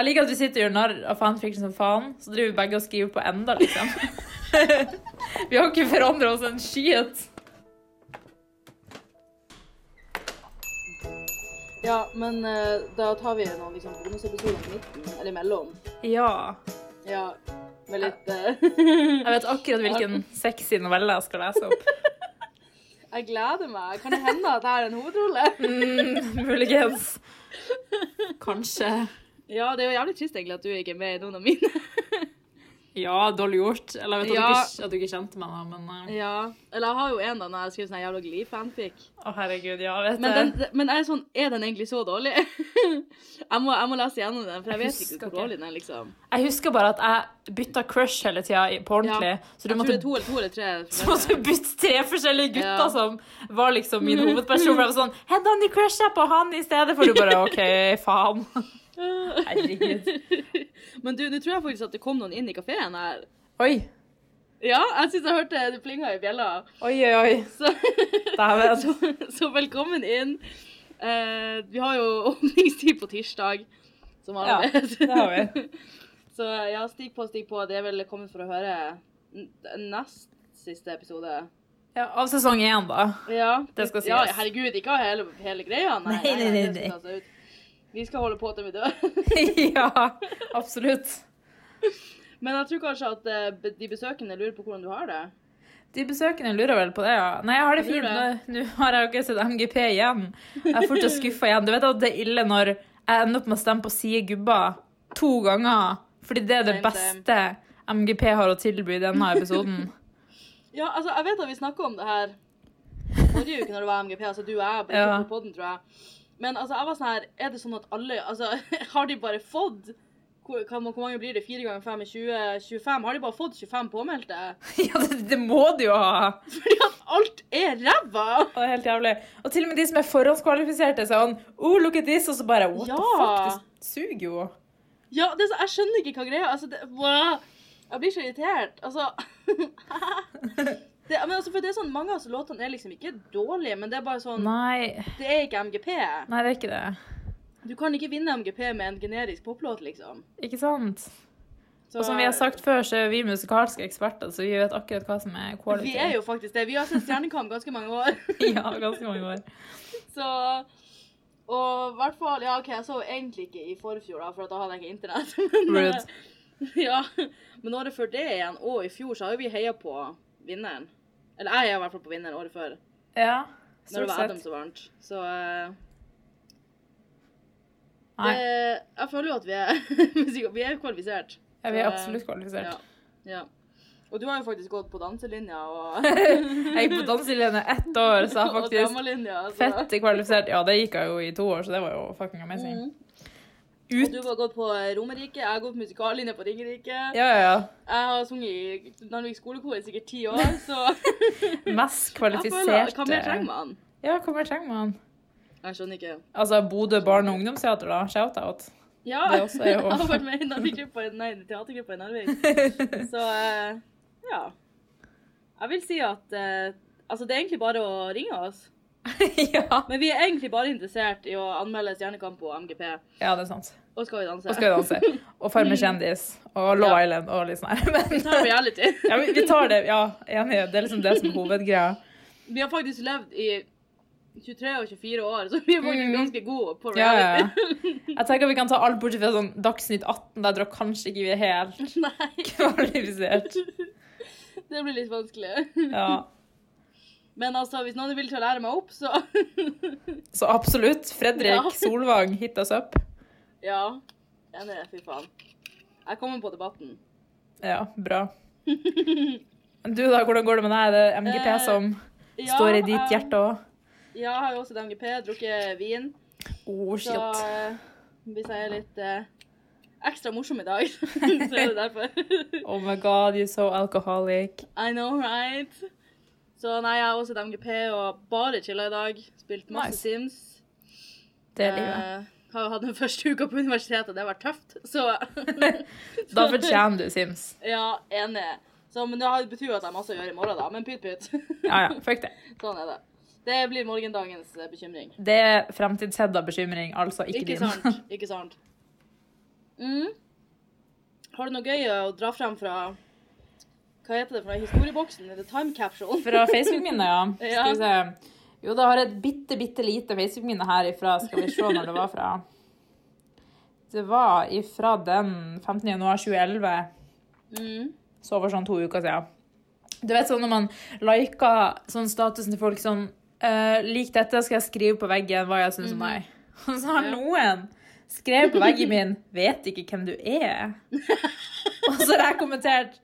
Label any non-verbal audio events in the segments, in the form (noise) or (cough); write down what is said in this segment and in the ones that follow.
Jeg liker at vi sitter og gjør narr av fanfiction som faen, så driver vi begge og skriver på enda, liksom. (laughs) vi har ikke forandra oss en skyet. Ja, men eh, da tar vi noen liksom, bonusepisoder i midten, eller imellom. Ja. Ja, med litt eh, (laughs) Jeg vet akkurat hvilken (laughs) sexy novelle jeg skal lese opp. Jeg gleder meg. Kan det hende at jeg er en hovedrolle? Mm, muligens. Kanskje. Ja, det er jo jævlig trist egentlig at du ikke er med i noen av mine. (laughs) Ja, dårlig gjort. Eller jeg vet at, du ikke, at du ikke kjente meg, da, men uh... Ja, eller jeg har jo en da når jeg skriver sånn jævla Glee-fanfic. Å, herregud, ja, vet Men, du. den, men jeg er sånn, er den egentlig så dårlig? (laughs) jeg, må, jeg må lese gjennom den, for jeg vet ikke hvor dårlig den er, liksom. Jeg husker bare at jeg bytta crush hele tida på ordentlig. Ja. Så du Jeg tror måtte, det er to eller to eller tre. (laughs) så måtte du bytte tre forskjellige gutter Ja. som var liksom min hovedperson. For jeg var sånn Hedda, ny crusher jeg på han i stedet, for du bare OK, faen. Herregud. (laughs) Men du, nå tror jeg faktisk at det kom noen inn i kafeen her. Oi. Ja, jeg syns jeg hørte det plinga i bjella. Oi, oi, oi. Så, (laughs) Dæven. så, (laughs) så velkommen inn. Uh, vi har jo åpningstid på tirsdag, som alle Ja, vet. det har vi. Så ja, stig på, stig på. Det er vel kommet for å høre nest siste episode. Ja, av sesong én, da. Ja, Det skal Ja, herregud, ikke av hele, hele greia. Nei, Nei, nei, nei, det skal ta seg ut. Vi skal holde på til vi dør. (laughs) ja, (laughs) absolutt. Men jeg tror kanskje at eh, de besøkende lurer på hvordan du har det. De besøkende lurer vel på det, ja. Nei, jeg har det fint. Nå, har jeg jo ikke sett MGP igjen. Jeg er fortsatt skuffa igjen. Du vet at det er ille når jeg ender opp med å stemme på Side Gubba to ganger. Fordi det er det beste MGP har å tilby i denne episoden. (laughs) Ja, altså, jeg vet at vi snakka om det her forrige uke når det var MGP. Altså du og jeg, Ja. på podden, tror jeg. Men altså, jeg var sånn her Er det sånn at alle Altså, (laughs) har de bare fått hvor, hvor mange blir det? 4 ganger 5 er 20? 25? Har de bare fått 25 påmeldte? (laughs) Ja, det, det må du jo ha! Fordi at alt er ræva! Det er helt jævlig. Og til og med de som er forhåndskvalifiserte, er sånn Oh, look at this! Og så bare What the fuck? Det suger jo. Ja, det, jeg skjønner ikke hva greia er. Altså, det, wow. Jeg blir så irritert. Altså (laughs) det, men altså, for det er sånn, Mange av låtene er liksom ikke dårlige, men det er bare sånn Nei. Det er ikke MGP. Nei, det er ikke det. Du kan ikke vinne MGP med en generisk poplåt, liksom. Ikke sant? Så, Og som vi har sagt før, så er vi musikalske eksperter, så vi vet akkurat hva som er quality. Vi er jo faktisk det. Vi har sett Stjernekamp ganske mange år. (laughs) Ja, ganske mange år. (laughs) Så Og i hvert fall Ja, OK, jeg så egentlig ikke i forfjor, da, for da hadde jeg ikke internett. (laughs) Rude. eh, ja, men året før det igjen, og i fjor, så har jo vi heia på vinneren. Eller jeg er i hvert fall på vinneren året før, Ja, når det stort var Adam som vant. Så uh, Nei, det, jeg føler jo at vi er (laughs) Vi er kvalifisert. ja, vi er eh, absolutt kvalifisert. Ja. ja. Og du har jo faktisk gått på danselinja og, (laughs) (laughs) Jeg gikk på danselinja ett år, så jeg faktisk fett kvalifisert. Ja, det gikk jeg jo i to år, så det var jo fucking amazing. Mhm. Og du har gått på Romerike, jeg har gått på musikallinje på Ringerike. Ja, ja, ja. Jeg har sunget i Narvik skolekor i sikkert ti år, så (laughs) Mest kvalifiserte Hva mer trenger man? Ja, hva mer trenger man? Jeg skjønner ikke. Altså, Bodø barne- og ungdomsteater, da. Shout-out. Ja, Det også er jo- (laughs) jeg har vært med i Narvik-gruppa, nei, teatergruppa i Narvik. (laughs) Så eh, ja. Jeg vil si at eh, altså det er egentlig bare å ringe oss. ja. Men vi er egentlig bare interessert i å anmelde Stjernekamp og MGP. ja, det er sant. Og skal vi danse? Og skal vi danse. (laughs) Og Farmen kjendis. Og Love Ja. Island og litt sånn her. (laughs) Men Vi tar reality. (laughs) ja, vi, vi tar det. Ja, enig. Det er liksom det som er hovedgreia. Vi har faktisk levd i 23 og 24 år, så vi er faktisk Mm. ganske gode på Ja, ja. reality. Jeg tenker vi kan ta alt bortsett fra sånn Dagsnytt 18. Der dere kanskje ikke vi er helt Nei, kvalifisert. det blir litt vanskelig. Ja. Men altså, hvis noen vil til å lære meg opp, så Så absolutt. Fredrik Ja. Solvang, hit us up. Ja. Enig, fy faen. Jeg kommer på debatten. Ja, bra. (laughs) Du, da? Hvordan går det med deg? Er det MGP Eh, som Ja, står i ditt hjerte òg? Ja, jeg har jo også et MGP, drukket vin. Oh, shit. Så hvis jeg er litt eh, ekstra morsom i dag, (laughs) så er det derfor. (laughs) Oh my god, you're so alcoholic. I know, right? Så nei, jeg har også et MGP og bare chilla i dag. Spilt masse Nice. Sims. Det er livet. Eh, har jo hatt den første uka på universitetet, og det har vært tøft. Så (laughs) Da fortjener du Sims. Ja, enig. Så, men det betyr jo at jeg har masse å gjøre i morgen, da. Men pytt, pytt. (laughs) Ja, ja, fuck det. (laughs) sånn er det. Det blir morgendagens eh, bekymring. Det er fremtidshedda bekymring, altså ikke, Ikke din. sant? Ikke sant? Mm. Har du noe gøy å dra frem fra Hva heter det fra historieboksen? Historieboksen? Eller time capsule? Fra Facebook-minnet, ja. Ja. Skal vi se. Jo, da har jeg et bitte, bitte lite Facebook-minne herifra. Skal vi se når det var fra. Det var ifra den 15. januar 2011. Mm. Så over sånn to uker siden. Du vet sånn når man liker sånn statusen til folk sånn uh, Lik dette, skal jeg skrive på veggen hva jeg syns om deg. (laughs) Og så har noen skrevet på veggen min 'Vet ikke hvem du er'. (laughs) Og så har jeg kommentert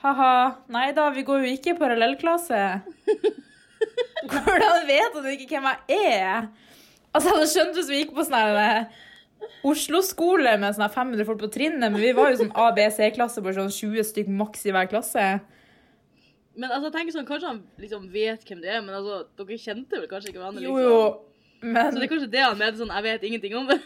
Ha-ha, nei da, vi går jo ikke i parallellklasse. (laughs) Hvordan vet han ikke hvem jeg er? Altså, jeg hadde skjønt hvis vi gikk på sånn eh, Oslo-skole med sånn 500 folk på trinnet, men vi var jo sånn A, B, C-klasse på sånn 20 stykk maks i hver klasse. Men altså, tenker sånn, kanskje han liksom vet hvem det er, men altså, dere kjente vel kanskje ikke hverandre? Jo, liksom. jo. Så Men, det er kanskje det han mente sånn, jeg vet ingenting om det.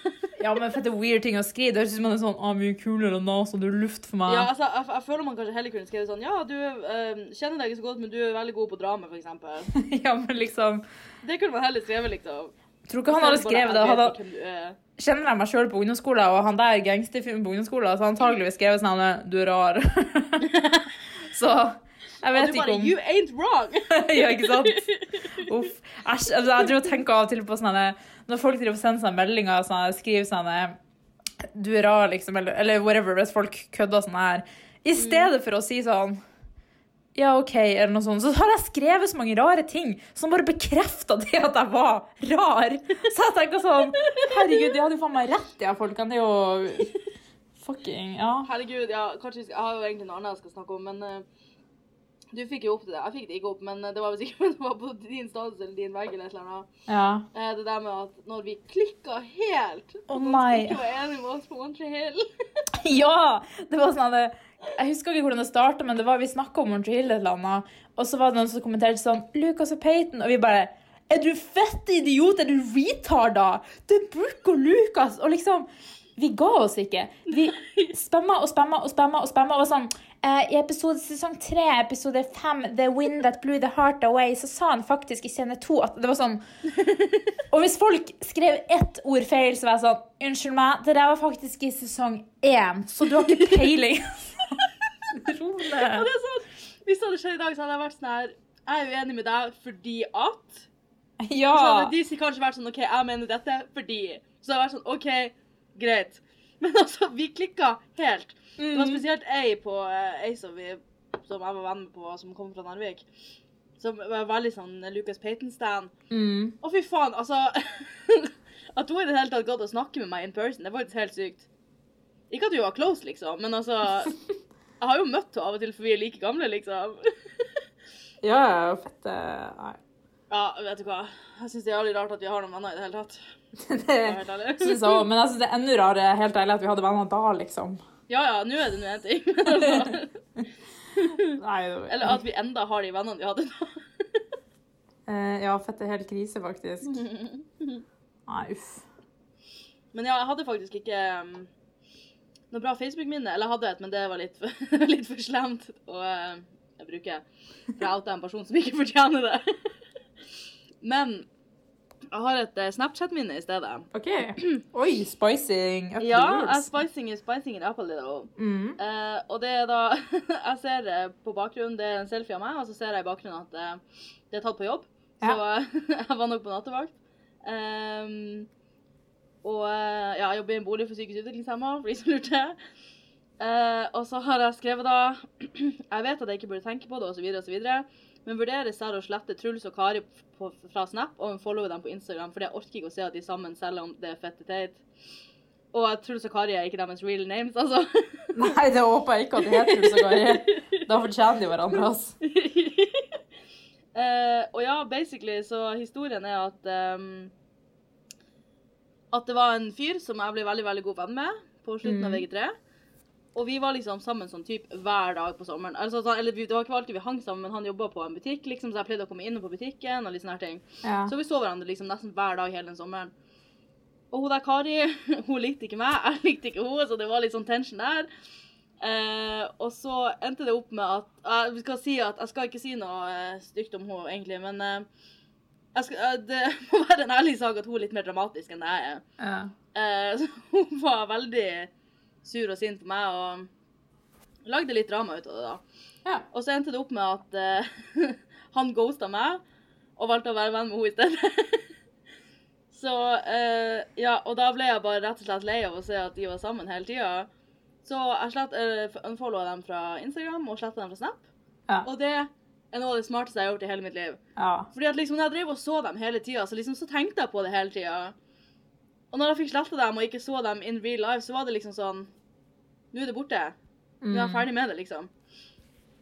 Ja, men er weird ting å skrive. Det høres ut som man er sånn ah, mye kulere enn NASA, du er luft for meg. Ja, altså, jeg, jeg føler man kanskje heller kunne skrevet sånn, ja, du eh, kjenner deg ikke så godt, men du er veldig god på drama, eksempel. (laughs) ja, men liksom Det kunne man heller skrevet, liksom. Tror ikke han hadde skrevet det. Hadde, er. kjenner jeg meg sjøl på ungdomsskolen, og han der gangsterfilmen på ungdomsskolen, så antageligvis skrevet sånn Du er rar. (laughs) så jeg Og vet du ikke bare, om you ain't wrong! (laughs) Ja, ikke sant? Uff. Æsj. Altså, jeg driver og tenker av og til på sånne Når folk driver og sender sånne meldinger sånn, skriver sånne Du er rar, liksom, eller, eller whatever, hvis folk kødder sånn her. I stedet for å si sånn ja, OK, eller noe sånt. Så har jeg skrevet så mange rare ting som bare bekrefta det at jeg var rar. Så jeg tenker sånn Herregud, de hadde jo faen meg rett, de her folkene. Det er jo fucking Ja. Herregud, ja, kanskje jeg har jo egentlig noe annet jeg skal snakke om, men eh, du fikk jo opp til det. Jeg fikk det ikke opp, men eh, det var ikke (laughs) det var på din status eller din vegg eller et eller annet. ja. Eh, Det der med at når vi klikka helt Å, oh, nei. ikke var enig med oss på Montreal Hill. (laughs) Ja! Det var sånn at Jeg husker ikke hvordan det starta, men det var vi snakka om Montreal et eller annet, og så var det noen som kommenterte sånn Lucas og Peyton, og vi bare Er du fette idiot? Er du retarda? Det er Brooke og Lucas! Og liksom Vi ga oss ikke. Vi spamma og spamma og spamma og spamma. Og sånn eh, I episode sesong tre, episode fem, The Wind That Blew The Heart Away, så sa han faktisk i scene to at det var sånn (laughs) Og hvis folk skrev ett ord feil, så var jeg sånn Unnskyld meg, det der var faktisk i sesong én, så du har ikke peiling. (laughs) Ro ned. er sånn, Hvis det hadde skjedd i dag, så hadde jeg vært sånn her Jeg er uenig med deg fordi at Ja. Så hadde de kanskje vært sånn OK, jeg mener dette fordi Så hadde jeg vært sånn OK, greit. Men altså, vi klikka helt. Det var Mm. spesielt ei på eh, ei som, vi, som jeg var venn med på, som kom fra Narvik. Som var veldig sånn Lucas Payton-stand. Mm. Å, fy faen, altså (laughs) At hun i det hele tatt gadd å snakke med meg in person, det var faktisk helt sykt. Ikke at vi var close, liksom, men altså (laughs) Jeg har jo møtt henne av og til, for vi er like gamle, liksom. (laughs) Ja, fette Nei. Ja, vet du hva. Jeg syns det er jævlig rart at vi har noen venner i det hele tatt. Det ærlig. synes jeg også, Men jeg synes det er enda rarere helt ærlig at vi hadde venner da, liksom. Ja ja, nå er det nå én ting. Nei, var- eller at vi enda har de vennene vi hadde da. Eh, Ja, fette helt krise, faktisk. (laughs) Nei, uff. Men ja, jeg hadde faktisk ikke um, noe bra Facebook-minne. Eller jeg hadde et, men det var litt for, (laughs) litt for slemt å uh, bruke. For jeg outa en person som ikke fortjener det. (laughs) Men jeg har et uh, Snapchat-minne i stedet. OK. (clears throat) Oi, spicing up Ja, the spicing is spicing it up a little. Mm. Uh, og det er da (laughs) Jeg ser eh, på bakgrunnen, det er en selfie av meg, og så ser jeg i bakgrunnen at uh, det er tatt på jobb. Så (laughs) jeg var nok på nattevakt. Um, og uh, ja, jeg jobber i en bolig for psykisk utviklingshemma, for de som lurte. Uh, og så har jeg skrevet da (clears throat) Jeg vet at jeg ikke burde tenke på det, osv., osv. Men vurderer selv å slette Truls og Kari på, fra Snap og unfollowe dem på Instagram, for jeg orker ikke å se at de sammen, selv om det er fette teit. Og at Truls og Kari er ikke deres real names, altså. (laughs) Nei, det håper jeg ikke at de heter Truls og Kari. Da fortjener de hverandre, altså. uh, (laughs) og ja, basically, så historien er at um, At det var en fyr som jeg ble veldig veldig god venn med på slutten av Mm. VG3. Og vi var liksom sammen sånn typ hver dag på sommeren. Altså, så, eller Det var ikke alltid vi hang sammen, men han jobba på en butikk, liksom, så jeg pleide å komme inn på butikken. og litt sånne her ting. Ja. Så vi så hverandre liksom nesten hver dag hele den sommeren. Og hun der Kari, (laughs) hun likte ikke meg, jeg likte ikke henne, så det var litt sånn tension der. Eh, og så endte det opp med at Jeg skal si at Jeg skal ikke si noe eh, stygt om henne, egentlig, men eh, skal, eh, det (laughs) må være en ærlig sak at hun er litt mer dramatisk enn det jeg er. Ja. Eh, (laughs) så hun var veldig sur og sint på meg og lagde litt drama ut av det, da. Ja. Og så endte det opp med at uh, (laughs) han ghosta meg og valgte å være venn med henne i stedet. (laughs) så uh, ja, og da ble jeg bare rett og slett lei av å se at de var sammen hele tida. Så jeg slett, uh, unfollowa dem fra Instagram og sletta dem fra Snap. Ja. Og det er noe av det smarteste jeg har gjort i hele mitt liv. ja. Fordi at liksom, når jeg drev og så dem hele tida, så, liksom, så tenkte jeg på det hele tida. Og når jeg fikk sletta dem og ikke så dem in real life, så var det liksom sånn Nå er det borte. Nå er jeg Mm. ferdig med det, liksom.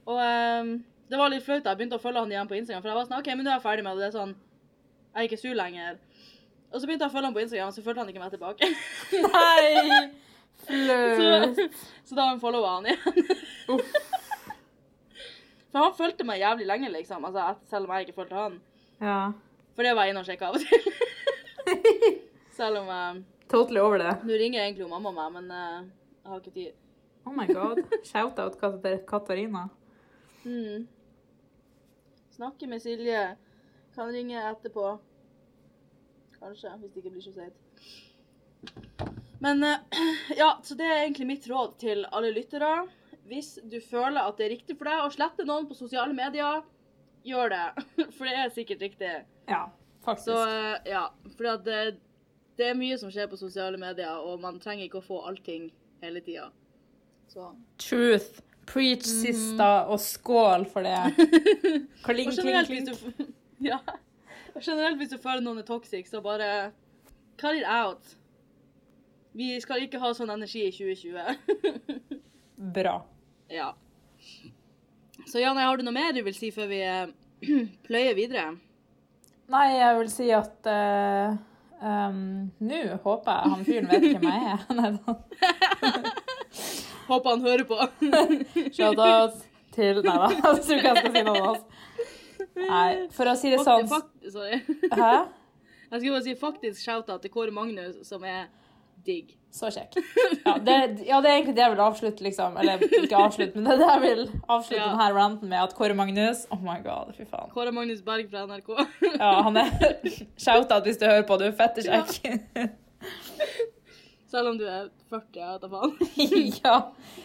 Og um, det var litt flaut jeg begynte å følge han igjen på Instagram, for jeg var sånn OK, men nå er jeg ferdig med det. Det er sånn Jeg er ikke sur lenger. Og så begynte jeg å følge han på Instagram, og så fulgte han ikke meg tilbake. (laughs) Nei! (laughs) så, Flaut. så da unfollowa han igjen. Uff. For han fulgte meg jævlig lenge, liksom. Altså, selv om jeg ikke fulgte han. Ja. For det var jeg inne og sjekka av og til. (laughs) selv om jeg Totally over det. Nå ringer jeg egentlig mamma meg, men eh, jeg har ikke tid. Oh my god. Shout-out til Katarina. Mm. Snakke med Silje. Kan ringe etterpå. Kanskje, hvis det ikke blir så seint. Men eh, (clears throat) ja, så det er egentlig mitt råd til alle lyttere. Hvis du føler at det er riktig for deg å slette noen på sosiale medier, gjør det. (laughs) For det er sikkert riktig. Ja, faktisk. Så eh, ja, for at det, det er mye som skjer på sosiale medier, og man trenger ikke å få allting hele tida. Truth. Preach, sista, og skål for det. (laughs) Kling, kling, hvis kling. du, (laughs) ja. og generelt hvis du føler noen er toxic, så bare cut it out. Vi skal ikke ha sånn energi i 2020. Bra. (laughs) ja. Så Janne, har du noe mer du vil si før vi eh, (clears throat) pløyer videre? Nei, jeg vil si at eh, um, Nå håper jeg han fyren vet hvem jeg er. (laughs) (laughs) Håper han hører på. (laughs) Shout-out til Nei da, jeg tror ikke jeg skal si noe annet. Nei, for å si det sånn sorry. Hæ? Jeg skulle bare si faktisk shout-out til Kåre Magnus, som er digg. Så kjekk. (laughs) Ja det, ja, det er egentlig det jeg vil avslutte, liksom. Eller ikke avslutte, men det er det jeg vil avslutte Ja. denne ranten med. At Kåre Magnus Oh my god, fy faen. Kåre Magnus Berg fra NRK. (laughs) Ja, han er Shout-out hvis du hører på, du er fette kjekk. Selv om du er 40, jeg vet da faen. (laughs) ja.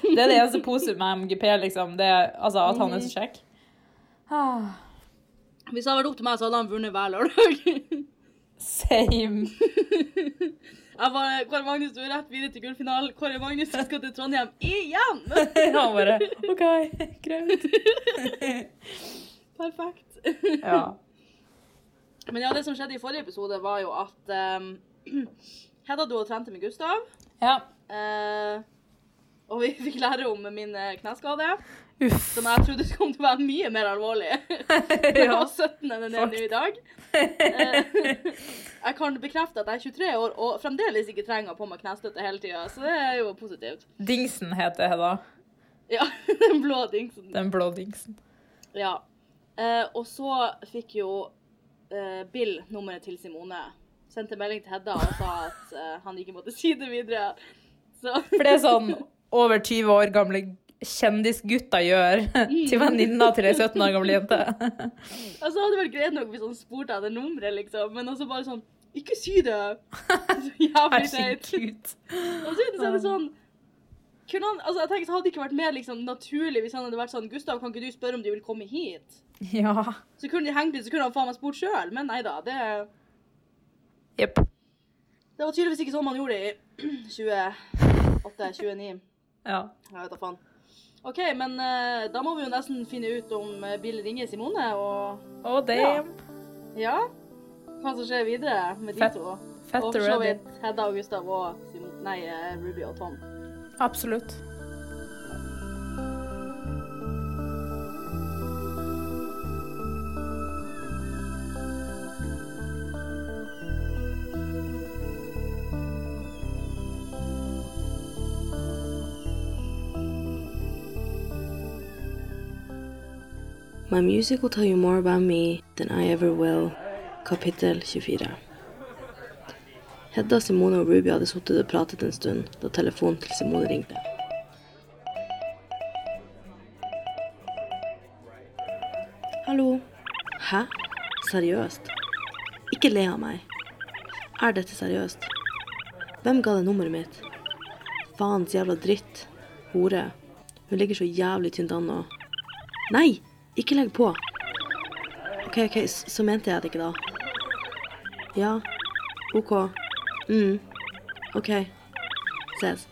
Det er det eneste positive med MGP, liksom. Det er, altså, at han er så kjekk. Ah, Hvis det hadde vært opp til meg, så hadde han vunnet hver lørdag. Same. Jeg bare, Kåre Magnus, du er rett videre til gullfinalen. Kåre Magnus du skal til Trondheim igjen! (laughs) Han bare OK, greit. (laughs) Perfekt. Ja. Men ja, det som skjedde i forrige episode, var jo at um, (clears throat) Hedda dro og trente med Gustav. ja. Uh, og vi fikk lære om min eh, kneskade, Uff. som jeg trodde kom til å være mye mer alvorlig. (laughs) Jeg Ja. var 17 enn den er i dag. Jeg kan bekrefte at jeg er 23 år og fremdeles ikke trenger å på meg knestøtte hele tida, så det er jo positivt. Dingsen heter Hedda. Ja, (laughs) den blå dingsen. Den blå dingsen. Ja. Eh, og så fikk jo eh, Bill nummeret til Simone. Sendte melding til Hedda og sa at eh, han ikke måtte (laughs) si det videre. Så For det er sånn over 20 år gamle kjendisgutter gjør (laughs) til venninna til ei 17 år gammel jente. (laughs) altså, hadde det vært greit nok hvis han spurte etter nummeret, liksom. Men også bare sånn Ikke si det! Så jævlig teit. Og så er det sånn kunne han, altså jeg tenker, så hadde det ikke vært mer liksom, naturlig hvis han hadde vært sånn Gustav, kan ikke du spørre om de vil komme hit? Ja. Så kunne de hengt ut, så kunne han faen meg spurt sjøl. Men nei da. Det, Jepp. det var tydeligvis ikke sånn man gjorde i (clears throat) 28-29. Ja. Jeg vet da faen. OK, men uh, da må vi jo nesten finne ut om uh, Bill ringer Simone, og Oh, damn. ja Hva som skjer videre med de to. Fett og for så vidt Hedda og Gustav og Sim nei, eh, Ruby og Tom. Absolutt. My music will tell you more about me than I ever will. Kapittel 24. Hedda, Simone og Ruby hadde sittet og pratet en stund da telefonen til Simone ringte. Hallo? Hæ? Seriøst? Ikke le av meg. Er dette seriøst? Hvem ga deg nummeret mitt? Faens jævla dritt. Hore. Hun ligger så jævlig tynt an nå. Nei! Ikke legg på. OK, OK, så mente jeg det ikke, da. Ja. OK. mm. OK. Ses.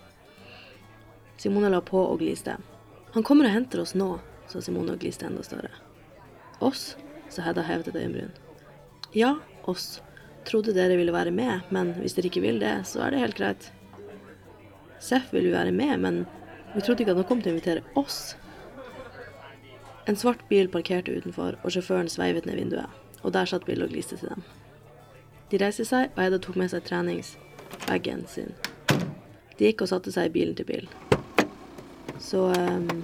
Simone la på og gliste. Han kommer og henter oss nå, sa Simone og gliste enda større. Oss? sa Hedda hevet et øyenbryn. Ja, oss. Trodde dere ville være med, men hvis dere ikke vil det, så er det helt greit. Seff vil jo være med, men vi trodde ikke at han kom til å invitere oss. En svart bil parkerte utenfor, og sjåføren sveivet ned vinduet, og der satt Bill og gliste til dem. De reiste seg, og Hedda tok med seg treningsbagen sin. De gikk og satte seg i bilen til Bill. Så um,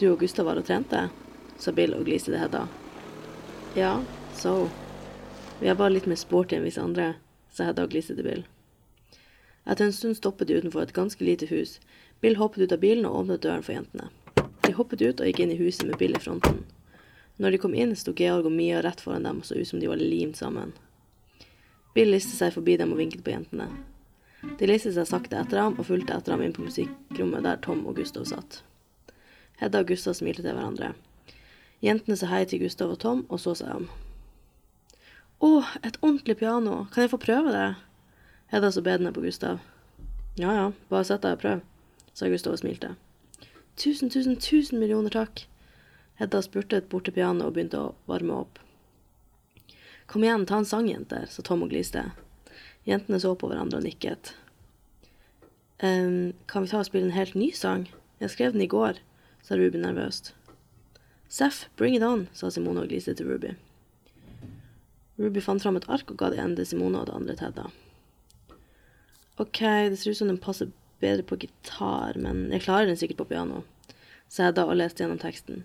du og Gustav var og trente? sa Bill og gliste til Hedda. Ja, så. Vi er bare litt mer sporty enn visse andre, sa Hedda og gliste til Bill. Etter en stund stoppet de utenfor et ganske lite hus. Bill hoppet ut av bilen og åpnet døren for jentene. De hoppet ut og gikk inn i huset med Bill i fronten. Når de kom inn, sto Georg og Mia rett foran dem og så ut som de var limt sammen. Bill listet seg forbi dem og vinket på jentene. De listet seg sakte etter ham og fulgte etter ham inn på musikkrommet der Tom og Gustav satt. Hedda og Gustav smilte til hverandre. Jentene sa hei til Gustav og Tom og så seg om. Å, et ordentlig piano, kan jeg få prøve det? Hedda så bedende på Gustav. Ja ja, bare sett deg og prøv, sa Gustav og smilte. Tusen, tusen, tusen millioner takk. Hedda spurtet bort til pianoet og begynte å varme opp. Kom igjen, ta en sang, jenter, sa Tom og gliste. Jentene så på hverandre og nikket. «Ehm, kan vi ta og spille en helt ny sang? Jeg skrev den i går, sa Ruby nervøst. Seff, bring it on, sa Simone og gliste til Ruby. Ruby fant fram et ark og ga det ene til Simone og det andre til Hedda. Ok, det ser ut som den passer bedre på gitar, men jeg klarer den sikkert på piano, sa Hedda og leste gjennom teksten.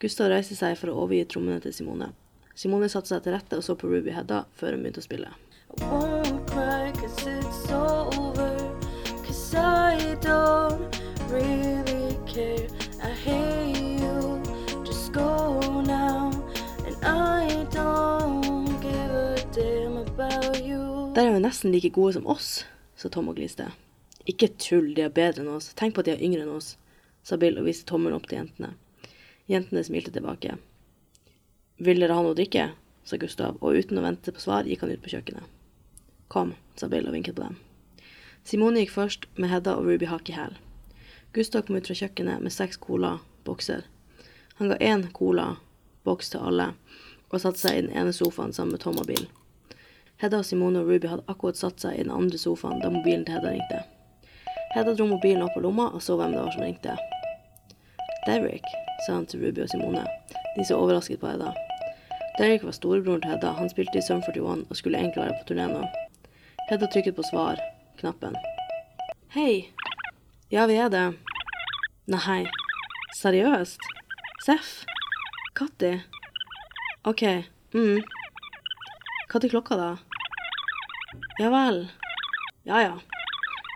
Gustav reiste seg for å overgi trommene til Simone. Simone satte seg til rette og så på Ruby Hedda før hun begynte å spille. I won't cry cause it's over. Cause I don't really care. I hate you. Just go now. And I don't give a damn about you. Der er jo nesten like gode som oss, sa Tom og gliste. Ikke tull, de er bedre enn oss. Tenk på at de er yngre enn oss, sa Bill og viste tommelen opp til jentene. Jentene smilte tilbake. Vil dere ha noe å drikke? sa Gustav, og uten å vente på svar gikk han ut på kjøkkenet. Kom, sa Bill og vinket på dem. Simone gikk først, med Hedda og Ruby hakk i hæl. Gustav kom ut fra kjøkkenet med seks cola-bokser. Han ga én cola-boks til alle, og satte seg i den ene sofaen sammen med Tom og Bill. Hedda, Simone og Ruby hadde akkurat satt seg i den andre sofaen da mobilen til Hedda ringte. Hedda dro mobilen opp på lomma og så hvem det var som ringte. Derek, sa han til Ruby og Simone. De så overrasket på Hedda. Derek var storebroren til Hedda. Han spilte i Sum 41 og skulle egentlig være på turné nå. Hedda trykket på svar-knappen. Hei. Ja, vi er det. Nei. Seriøst? Seff? Katti? OK. mm. Når klokka, da? Ja vel. Ja ja.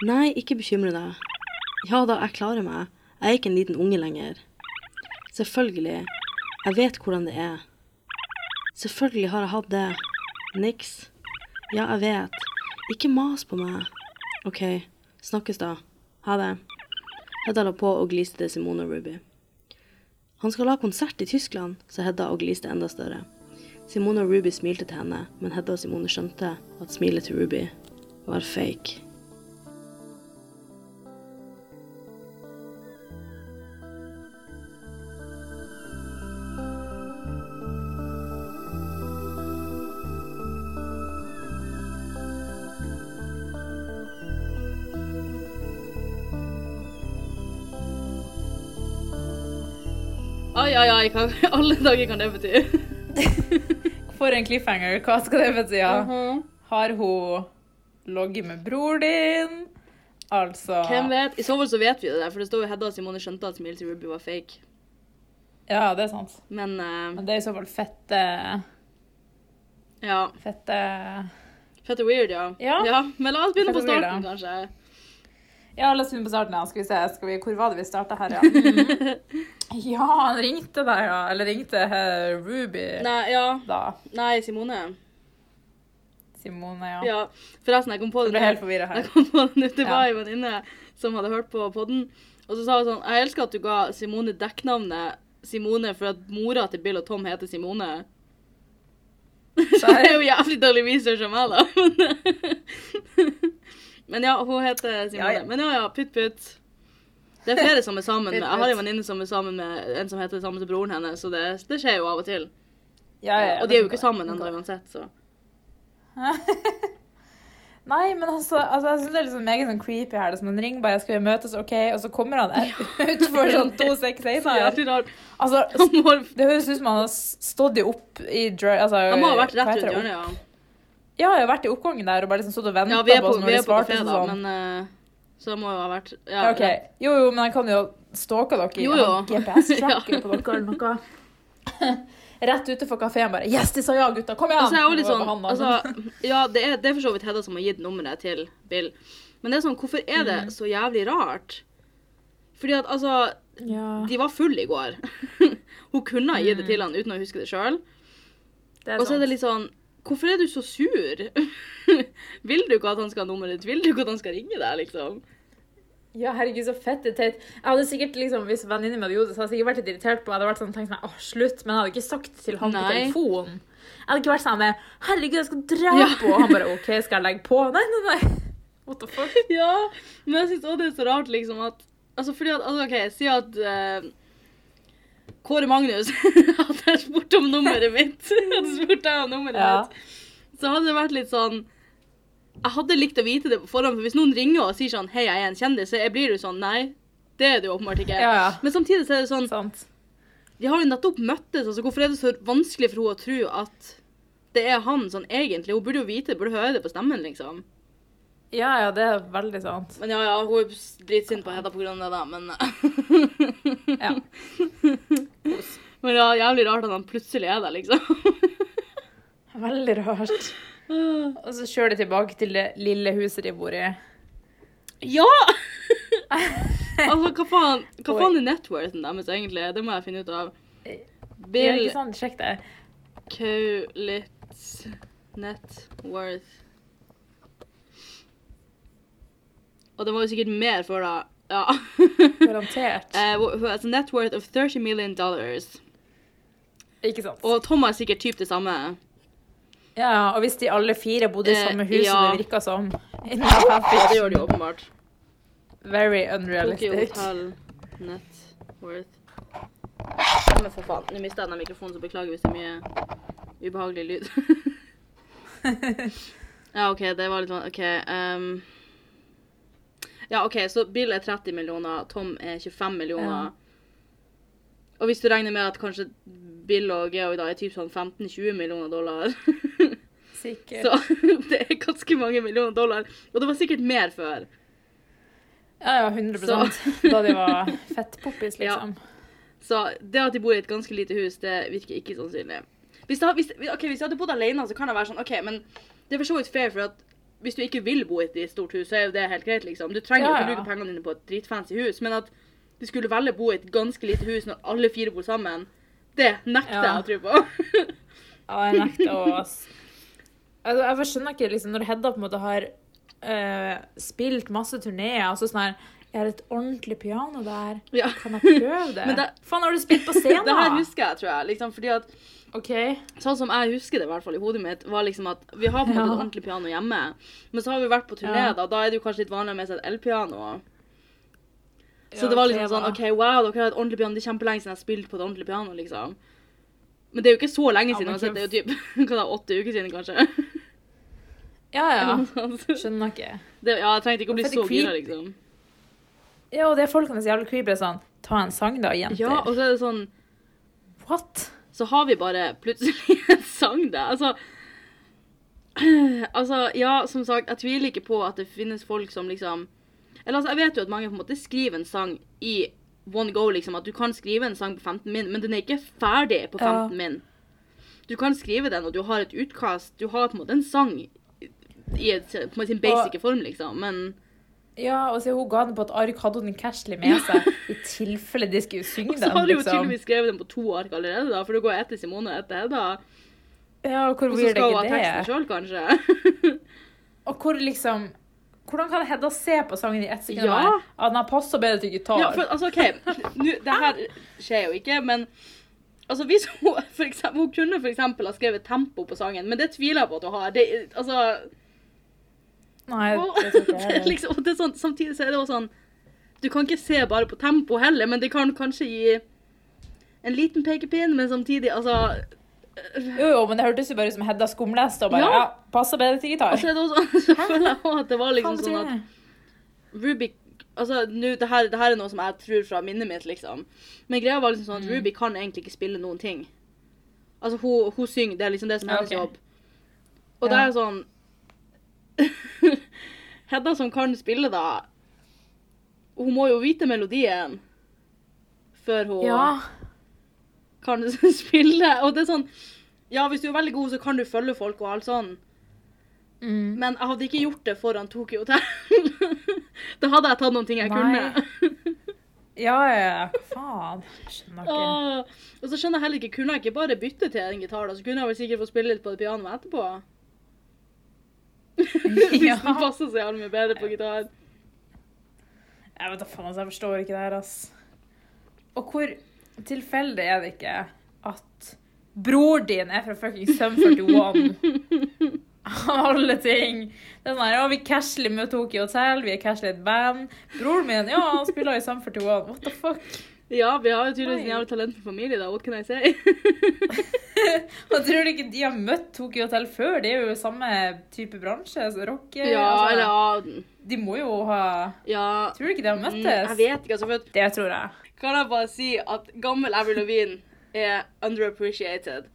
Nei, ikke bekymre deg. Ja da, jeg klarer meg. Jeg er ikke en liten unge lenger. Selvfølgelig. Jeg vet hvordan det er. Selvfølgelig har jeg hatt det. Niks. Ja, jeg vet. Ikke mas på meg. OK, snakkes da. Ha det. Hedda la på og gliste til Simone og Ruby. Han skal ha konsert i Tyskland, sa Hedda og gliste enda større. Simone og Ruby smilte til henne, men Hedda og Simone skjønte at smilet til Ruby var fake. Ja, oi, hva (laughs) alle dager kan det bety? (laughs) For en cliffhanger. Hva skal det bety? Ja? Mhm. Har hun ligget med bror din? Altså Hvem vet? I så fall så vet vi det, der, for det står jo Hedda og Simone skjønte at smilet til Ruby var fake. Ja, det er sant. Men uh, Men det er i så fall fette ja. Fette Fette weird, ja. Ja. Men la oss begynne på Fette weird, starten, ja. kanskje. Ja, la oss begynne på starten. Skal vi se. Skal vi, hvor var det vi starta her, ja? (laughs) (laughs) ja, han ringte deg, ja. Eller ringte eh, Ruby Nei, ja. da. Nei, Simone. Simone, ja. Ja. Forresten, jeg kom på det ble helt forvirra (laughs) Jeg kom på det. Det var ei venninne som hadde hørt på podden. Og så sa hun sånn Jeg elsker at du ga Simone dekknavnet Simone for at mora til Bill og Tom heter Simone. Så det er jo jævlig dårlig research av meg, da. Men ja, hun heter Simone. Ja, ja. Men ja, ja, putt-putt. Det er flere som er sammen med Jeg har en venninne som er sammen med en som heter det samme som broren hennes, så det, det skjer jo av og til. Ja, ja, og de er jo ikke sammen ennå uansett, så. (laughs) Nei, men altså, altså jeg synes det er liksom meget sånn creepy her. Det er som en ring bare, skal vi møtes, OK? Og så kommer han (laughs) utfor sånn to (laughs) seks rart. Altså, det høres ut som han har stått i opp i altså, han må ha vært rett rundt hjørnet, ja. Ja, jeg har vært i oppgangen der og bare liksom stått og venta Ja, på på, oss når vi de svarte kafé, sånn da, sånn. men eh, Så det må jo ha vært ja, Ja, okay. Jo, jo, men jeg kan jo stalke dere Jo, jo. GPS-tracker (laughs) på dere eller noe. (laughs) Rett utenfor kafeen bare Yes, de sa ja, gutta! Kom igjen! Altså, sånn, han, altså, (laughs) ja, det er, det er for så vidt Hedda som har gitt nummeret til Bill. Men det er sånn, hvorfor er det Mm. så jævlig rart? Fordi at, altså ja, De var fulle i går. Hun kunne ha gitt det til han uten å huske det sjøl. Og så er det litt sånn Hvorfor er du så sur? (laughs) Vil du ikke at han skal ha nummeret ditt? Vil du ikke at han skal ringe deg, liksom? Ja, herregud, så fett det er teit. Jeg hadde sikkert, liksom, Hvis venninnen min hadde gjort det, så hadde jeg sikkert vært litt irritert på. Jeg hadde vært sånn, tenkt meg, åh, slutt, Men jeg hadde ikke sagt til han på telefonen. Jeg hadde ikke vært sånn med Herregud, jeg skal dra Ja. på', Og han bare OK, skal jeg legge på? Nei, nei, nei. What the fuck? (laughs) Ja, men jeg syns også det er så rart, liksom, at Altså, fordi at Altså, OK, si at eh, Kåre Magnus (laughs) hadde spurt om nummeret mitt. (laughs) hadde spurt deg om nummeret Ja. mitt. Så hadde det vært litt sånn Jeg hadde likt å vite det på forhånd, for hvis noen ringer og sier sånn Hei, jeg er en kjendis, så blir du sånn Nei, det er du åpenbart ikke. Ja, ja. Men samtidig så er det sånn Sant. De har jo nettopp møttes, altså hvorfor er det så vanskelig for henne å tro at det er han sånn egentlig? Hun burde jo vite det, burde høre det på stemmen, liksom. Ja, ja, det er veldig sant. Men ja, ja, hun er dritsint på Hedda av det, da, men (laughs) Ja. (laughs) Men ja, jævlig rart at han plutselig er der, liksom. (laughs) Veldig rart. Og så kjører de tilbake til det lille huset de bor i. Ja! altså, hva faen, hva faen er networthen deres, egentlig? Det må jeg finne ut av. Ja, Bill ikke sant? Sjekk det. Kaulitz net worth. Og det var jo sikkert mer før da. Ja. Garantert. (laughs) Hvor- altså net worth of 30 million dollars. Ikke sant? Og Tom har sikkert typ det samme. Ja, og hvis de alle fire bodde i Eh, samme hus som ja. det virka som (laughs) Ja, det gjør de åpenbart. Very Tokyo unrealistic. Hotel net worth. (laughs) Men for faen, nå mista jeg den mikrofonen, så beklager hvis det er mye ubehagelig lyd. ja, OK, det var litt vanskelig. OK. ehm. Ja, OK, så Bill er 30 millioner, Tom er 25 millioner. Ja. Og hvis du regner med at kanskje Bill og Georg da er typ sånn 15-20 millioner dollar, (laughs) Sikkert. så (laughs) det er ganske mange millioner dollar. Og det var sikkert mer før. Ja, ja, 100 Så- (laughs) Da de var fettpoppis, liksom. Så det at de bor i et ganske lite hus, det virker ikke sannsynlig. Hvis jeg, hvis, ok, hvis jeg hadde bodd alene, så kan det være sånn OK, men det er for så vidt fair, for at hvis du ikke vil bo i et stort hus, så er jo det helt greit, liksom. Du trenger jo Ja, ikke ja. bruke pengene dine på et dritfancy hus, men at du skulle velge å bo i et ganske lite hus når alle fire bor sammen, det nekter Ja. jeg å tro på. (laughs) Ja, jeg nekter òg, ass. altså, Jeg skjønner ikke liksom, når Hedda på en måte har uh, spilt masse turneer, og så sånn her Jeg har et ordentlig piano der. ja. Kan jeg prøve (laughs) det? Men det- Faen, har du spilt på scenen? (laughs) Det her husker jeg, tror jeg. Liksom, fordi at Okay. Sånn som jeg husker det i hvert fall i hodet mitt, var liksom at vi har på en måte Ja. et ordentlig piano hjemme, men så har vi vært på turné, Ja. da. Da er det jo kanskje litt vanlig med seg et elpiano. Så Ja, det var liksom liksom sånn. OK, wow, dere har et ordentlig piano. Det er kjempelenge siden jeg har spilt på et ordentlig piano, liksom. Men det er jo ikke så lenge siden. uansett. det er jo typ (laughs) hva da, åtte uker siden, kanskje. Ja, ja. det, Skjønner ikke. ja, jeg trengte ikke å bli så gira, liksom. Ja, og det er folkene jævla creepy. Sånn Ta en sang, da, jenter. Ja, og så er det sånn What? så har vi bare plutselig (laughs) en sang da. Altså, (clears throat) altså, ja, som sagt, jeg tviler ikke på at det finnes folk som liksom Eller altså, jeg vet jo at mange på en måte skriver en sang i one go, liksom. At du kan skrive en sang på 15 min, men den er ikke ferdig på 15 Ja. min. Du kan skrive den, og du har et utkast. Du har på en måte en sang i et, på sin basic form, liksom. Men Ja, og så hun ga den på et ark, hadde hun den cashly med seg i tilfelle de skulle synge så Og så hadde jo liksom. tydeligvis skrevet den på to ark allerede, da. For det går etter Simone og etter Hedda. Ja, og hvor Og så skal hun ha teksten det? sjøl, kanskje. (laughs) Og hvor liksom Hvordan kan Hedda se på sangen i ett sekund? Ja. At den har passa bedre til gitar? Ja, for altså, OK, nå, det her skjer jo ikke, men altså, hvis hun for eksempel, Hun kunne eksempel ha skrevet tempo på sangen, men det tviler jeg på at hun har. Det, altså, Nei, og, det tror ikke jeg (laughs) liksom, det er sånn, Samtidig så er det også sånn Du kan ikke se bare på tempo heller, men det kan kanskje gi en liten pekepinn, men samtidig altså Jo, jo, men det hørtes jo bare ut som Hedda skumleste og bare Ja. ja, passer bedre til gitar. Og så er det også (laughs) så føler jeg også at det var liksom sånn at det? Ruby Altså, nu, det, her, det her er noe som jeg tror fra minnet mitt, liksom. Men greia var liksom sånn Mm. at Ruby kan egentlig ikke spille noen ting. Altså, hun, hun synger, det er liksom det som er Ja, hennes ok. jobb. Og det Ja. er sånn (laughs) Hedda som kan spille, da Hun må jo vite melodien før hun Ja. kan (laughs) spille. Og det er sånn Ja, hvis du er veldig god, så kan du følge folk og alt sånn. Mm. Men jeg hadde ikke gjort det foran Tokyo Hotel. (laughs) da hadde jeg tatt noen ting jeg Nei. kunne. Ja, ja. Faen? Skjønner ikke. Og, og så skjønner jeg heller ikke, kunne jeg ikke bare bytte til en gitar, da? Så kunne jeg vel sikkert få spille litt på det pianoet etterpå. Hvis den passer så jævlig mye bedre på gitar. Jeg vet da faen, altså, jeg forstår ikke det her, ass. Og hvor tilfeldig er det ikke at bror din er fra fucking Sum 41? (laughs) Alle ting. Det er sånn her, ja, vi casher med Tokyo Hotel, vi er casually i et band. Broren min, ja, han spiller i Sum 41. What the fuck? Ja, vi har jo tydeligvis en jævla talentfull familie, da. What can I say? (laughs) Og tror du ikke de har møtt Tokyo Hotel før? De er jo samme type bransje, Altså rock ja, altså, eller ja. De må jo ha ja. Tror du ikke de har Mm, møttes? Jeg vet ikke, altså. For Det tror jeg. kan jeg bare si at gammel Avril Lavigne er underappreciated?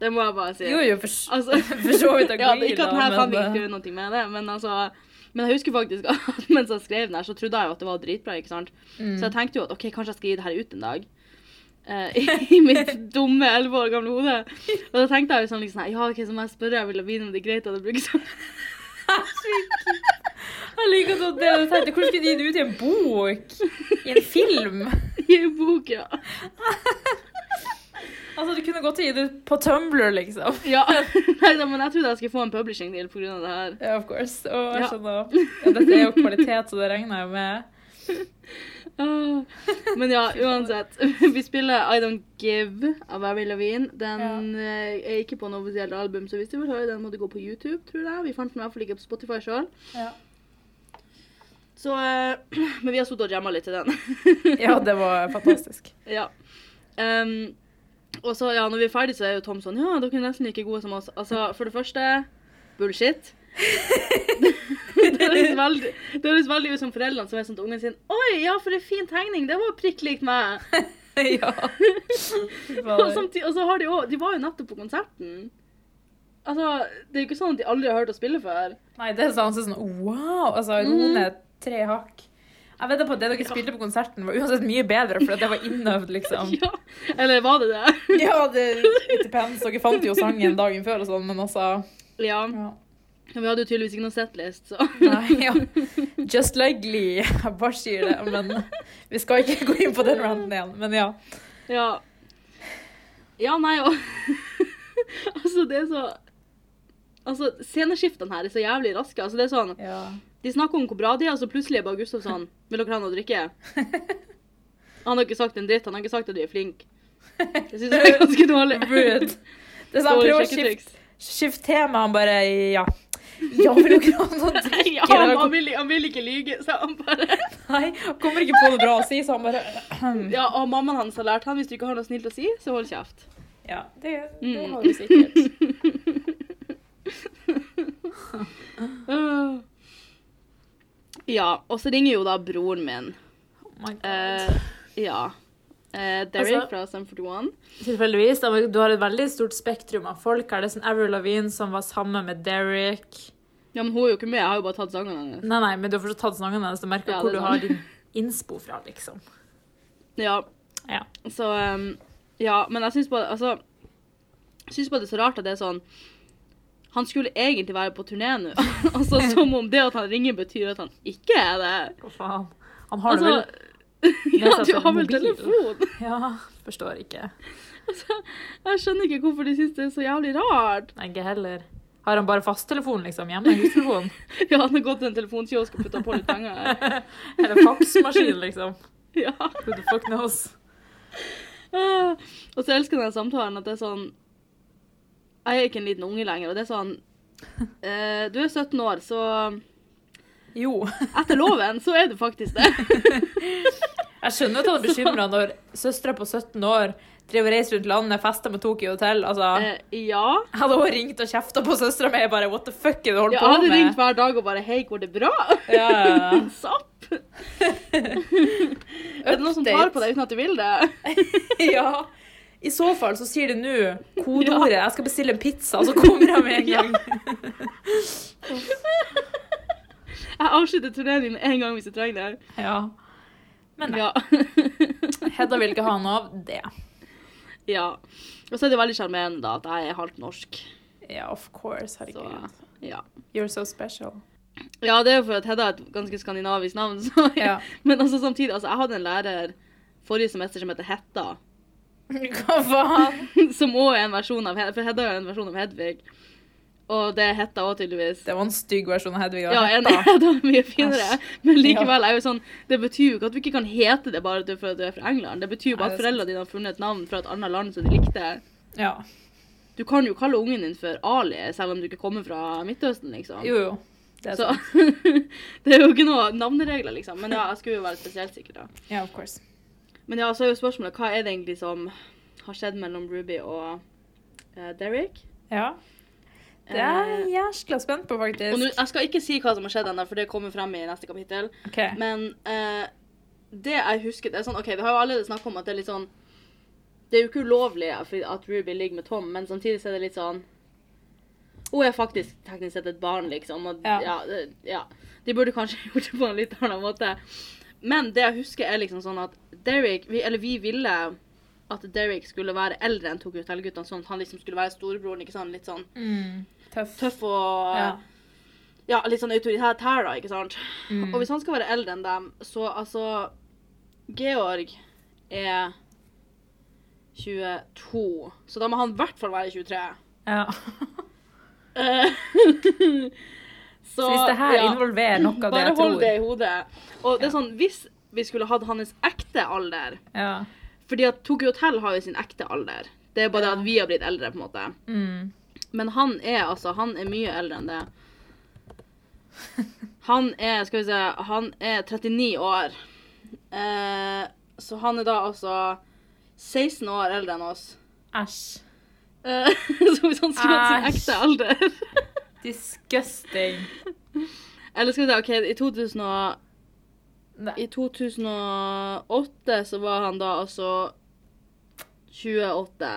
Det må jeg bare si. Jo, jo, for, Altså, (laughs) for så vidt (laughs) ja, ikke at denne kan ikke gjør noe med det, men altså Men jeg husker faktisk at (laughs) mens jeg skrev den her, så trodde jeg jo at det var dritbra, ikke sant? mm. Så jeg tenkte jo at OK, kanskje jeg skal gi det her ut en dag. (laughs) Uh, I mitt dumme elleve år gamle hode. Og da tenkte jeg jo sånn liksom sånn, Ja, OK, så må jeg spørre jeg vil vite om det er greit at jeg bruker sånn. (laughs) Jeg liker at det du tenkte. Hvordan skulle du gi det ut i en bok? I en film? I en bok, ja. Altså, du kunne gått gi det ut på Tumblr, liksom. (laughs) ja. Neida, men jeg trodde jeg skulle få en publishing deal av det her. Ja, of course. Og jeg Ja. skjønner. Ja, dette er jo kvalitet, så det regner jeg med. (laughs) Ah. Men ja, (laughs) uansett. Vi spiller I Don't Give av Avril Lavigne. Den ja. er ikke på noe offisielt album, så hvis du vil høre den, må du gå på YouTube, tror jeg. Vi fant den i hvert fall ikke på Spotify sjøl. Ja. Så eh, (clears throat) Men vi har sittet og jamma litt til den. ja, det var fantastisk. ja. Um, og så, ja, når vi er ferdige, så er jo Tom sånn Ja, dere er nesten like gode som oss. Altså, for det første bullshit. det høres veldig, veldig ut som foreldrene som er sånn til ungen sin Oi, ja, for en fin tegning. Det var prikk likt meg. (laughs) ja. Og, samtidig, og så har de òg De var jo nettopp på konserten. Altså, det er jo ikke sånn at de aldri har hørt å spille før. Nei, det er sånn, sånn wow. Altså, noen er tre hakk. Jeg vet på at det dere spilte på konserten, var uansett mye bedre, for det var innøvd, liksom. (laughs) Ja. Eller var det det? (laughs) Ja, det it depends. Dere fant jo sangen (laughs) dagen før og sånn, men altså Ja. ja. Vi hadde jo tydeligvis ikke noe setlist, så Nei, ja. Just like Glee. Jeg bare sier det. Men vi skal ikke gå inn på den ranten igjen. Men ja. Ja. Ja, nei, og Altså, det er så Altså, sceneskiftene her er så jævlig raske. Altså, det er sånn ja. De snakker om hvor bra de er, og så plutselig er bare Gustav sånn Vil dere ha noe å drikke? Han har ikke sagt en dritt. Han har ikke sagt at du er flink. Jeg syns det er ganske dårlig. (laughs) Det er sånn, prøv å skifte skift tema. Han bare Ja. Ja, vil dere ha noe å (laughs) drikke? Ja, han, han, vil, han vil ikke lyge, så han bare (laughs) Nei, kommer ikke på noe bra å si, så han bare (clears throat) Ja, og mammaen hans har lært han hvis du ikke har noe snilt å si, så hold kjeft. Ja, det, det Mm. har du sikkert. Ja, og så ringer jo da broren min. Oh my God. Eh, ja. Uh, Derek Altså- fra Sum 41. Tilfeldigvis. Du har et veldig stort spektrum av folk. Er det sånn Avril Lavigne som var sammen med Derek. Ja, men hun er jo ikke med, jeg har jo bare tatt sangene hennes. Nei, nei, men du har fortsatt tatt sangene hennes. Du merker Ja, hvor du har din innspo fra, liksom. Ja. Ja. Så um, Ja, men jeg syns bare Altså, jeg syns bare det er så rart at det er sånn Han skulle egentlig være på turné nå. (laughs) altså Som om det at han ringer, betyr at han ikke er det. Hva faen? Han har det Altså, vel (laughs) ja, du har vel telefon? (laughs) Ja, forstår ikke. Jeg skjønner ikke hvorfor de syns det er så jævlig rart. Nei, ikke heller. Har han bare fasttelefon liksom hjemme? Hustelefon? Ja, han har gått til en telefonkiosk og putta på litt penger. Eller faksmaskin, liksom? Ja. Who the fuck knows? Uh, Og så elsker jeg den samtalen at det er sånn Jeg er ikke en liten unge lenger, og det er sånn (laughs) eh, Du er 17 år, så Jo. (laughs) etter loven så er du faktisk det. (laughs) Jeg skjønner at han er bekymra når søstera på 17 år driver og reiser rundt landet, fester med Tokyo Hotel. Altså, Eh, ja. jeg hadde også ringt og kjefta på søstera mi. Bare what the fuck er det du holder Jeg på hadde med? ringt hver dag og bare Hei, går det bra? Ja, ja, ja. Er det noen som tar på deg uten at du vil det? ja. I så fall så sier det nå kodeordet 'jeg skal bestille en pizza', så kommer jeg med en gang. (laughs) Jeg avslutter turneen din én gang hvis du trenger det. Ja. Men nei, Ja. (laughs) Hedda vil ikke ha noe av det. ja. Og så er det veldig sjarmerende da at jeg er halvt norsk. Ja, of course. Så ja. You're so special. Ja, det er jo for at Hedda er et ganske skandinavisk navn. Så, Ja. (laughs) Men altså samtidig, altså, jeg hadde en lærer forrige semester som heter Hetta. (laughs) Hva faen? (laughs) Som òg er en versjon av For Hedda er en versjon av Hedvig. Og det er Hetta òg, tydeligvis. Det var en stygg versjon av Hedvig. Ja, enig. Hedda er mye finere. (laughs) Men likevel er jo sånn Det betyr jo ikke at du ikke kan hete det bare for at du er fra England. Det betyr jo bare at foreldrene dine har funnet et navn fra et annet land som de likte. Ja. Du kan jo kalle ungen din for Ali, selv om du ikke kommer fra Midtøsten, liksom. Jo, jo. Det er Så det er jo ikke noe navneregler, liksom. Men ja, jeg skulle jo være spesielt sikker, da. Ja, of course. Men ja, så er jo spørsmålet hva er det egentlig som har skjedd mellom Ruby og uh, Derek? Ja. Det er jeg jæskla spent på, faktisk. Og nu, jeg skal ikke si hva som har skjedd ennå, for det kommer frem i neste kapittel. Okay. Men uh, det jeg husker det er sånn, ok, Vi har jo allerede snakket om at det er litt sånn Det er jo ikke ulovlig at Ruby ligger med Tom, men samtidig så er det litt sånn Hun er faktisk teknisk sett et barn, liksom. Og, Ja. ja. det, ja. De burde kanskje (laughs) gjort det på en litt annen måte. Men det jeg husker, er liksom sånn at Derek vi, Eller vi ville at Derek skulle være eldre enn Tokyo Hotel-guttene, sånn at han liksom skulle være storebroren. ikke sant? Litt sånn Mm, tøff. tøff og Ja. ja, litt sånn autoritær da, ikke sant? Mm. Og hvis han skal være eldre enn dem, så altså Georg er 22, så da må han i hvert fall være 23. Ja. (laughs) (laughs) Så, Så hvis det her ja, involverer noe av det jeg tror Bare hold det i hodet. Og det er sånn, hvis vi skulle hatt hans ekte alder Ja. Fordi at Tokyo Hotel har jo sin ekte alder. Det er bare Ja. at vi har blitt eldre, på en måte. Mm. Men han er altså Han er mye eldre enn det. Han er Skal vi se Han er 39 år. Eh, så han er da altså 16 år eldre enn oss. Æsj. Eh, (laughs) så hvis han skulle hatt sin ekte alder Disgusting. (laughs) Eller skal vi si, OK, i 2000 og, Nei. I 2008 så var han da altså 28.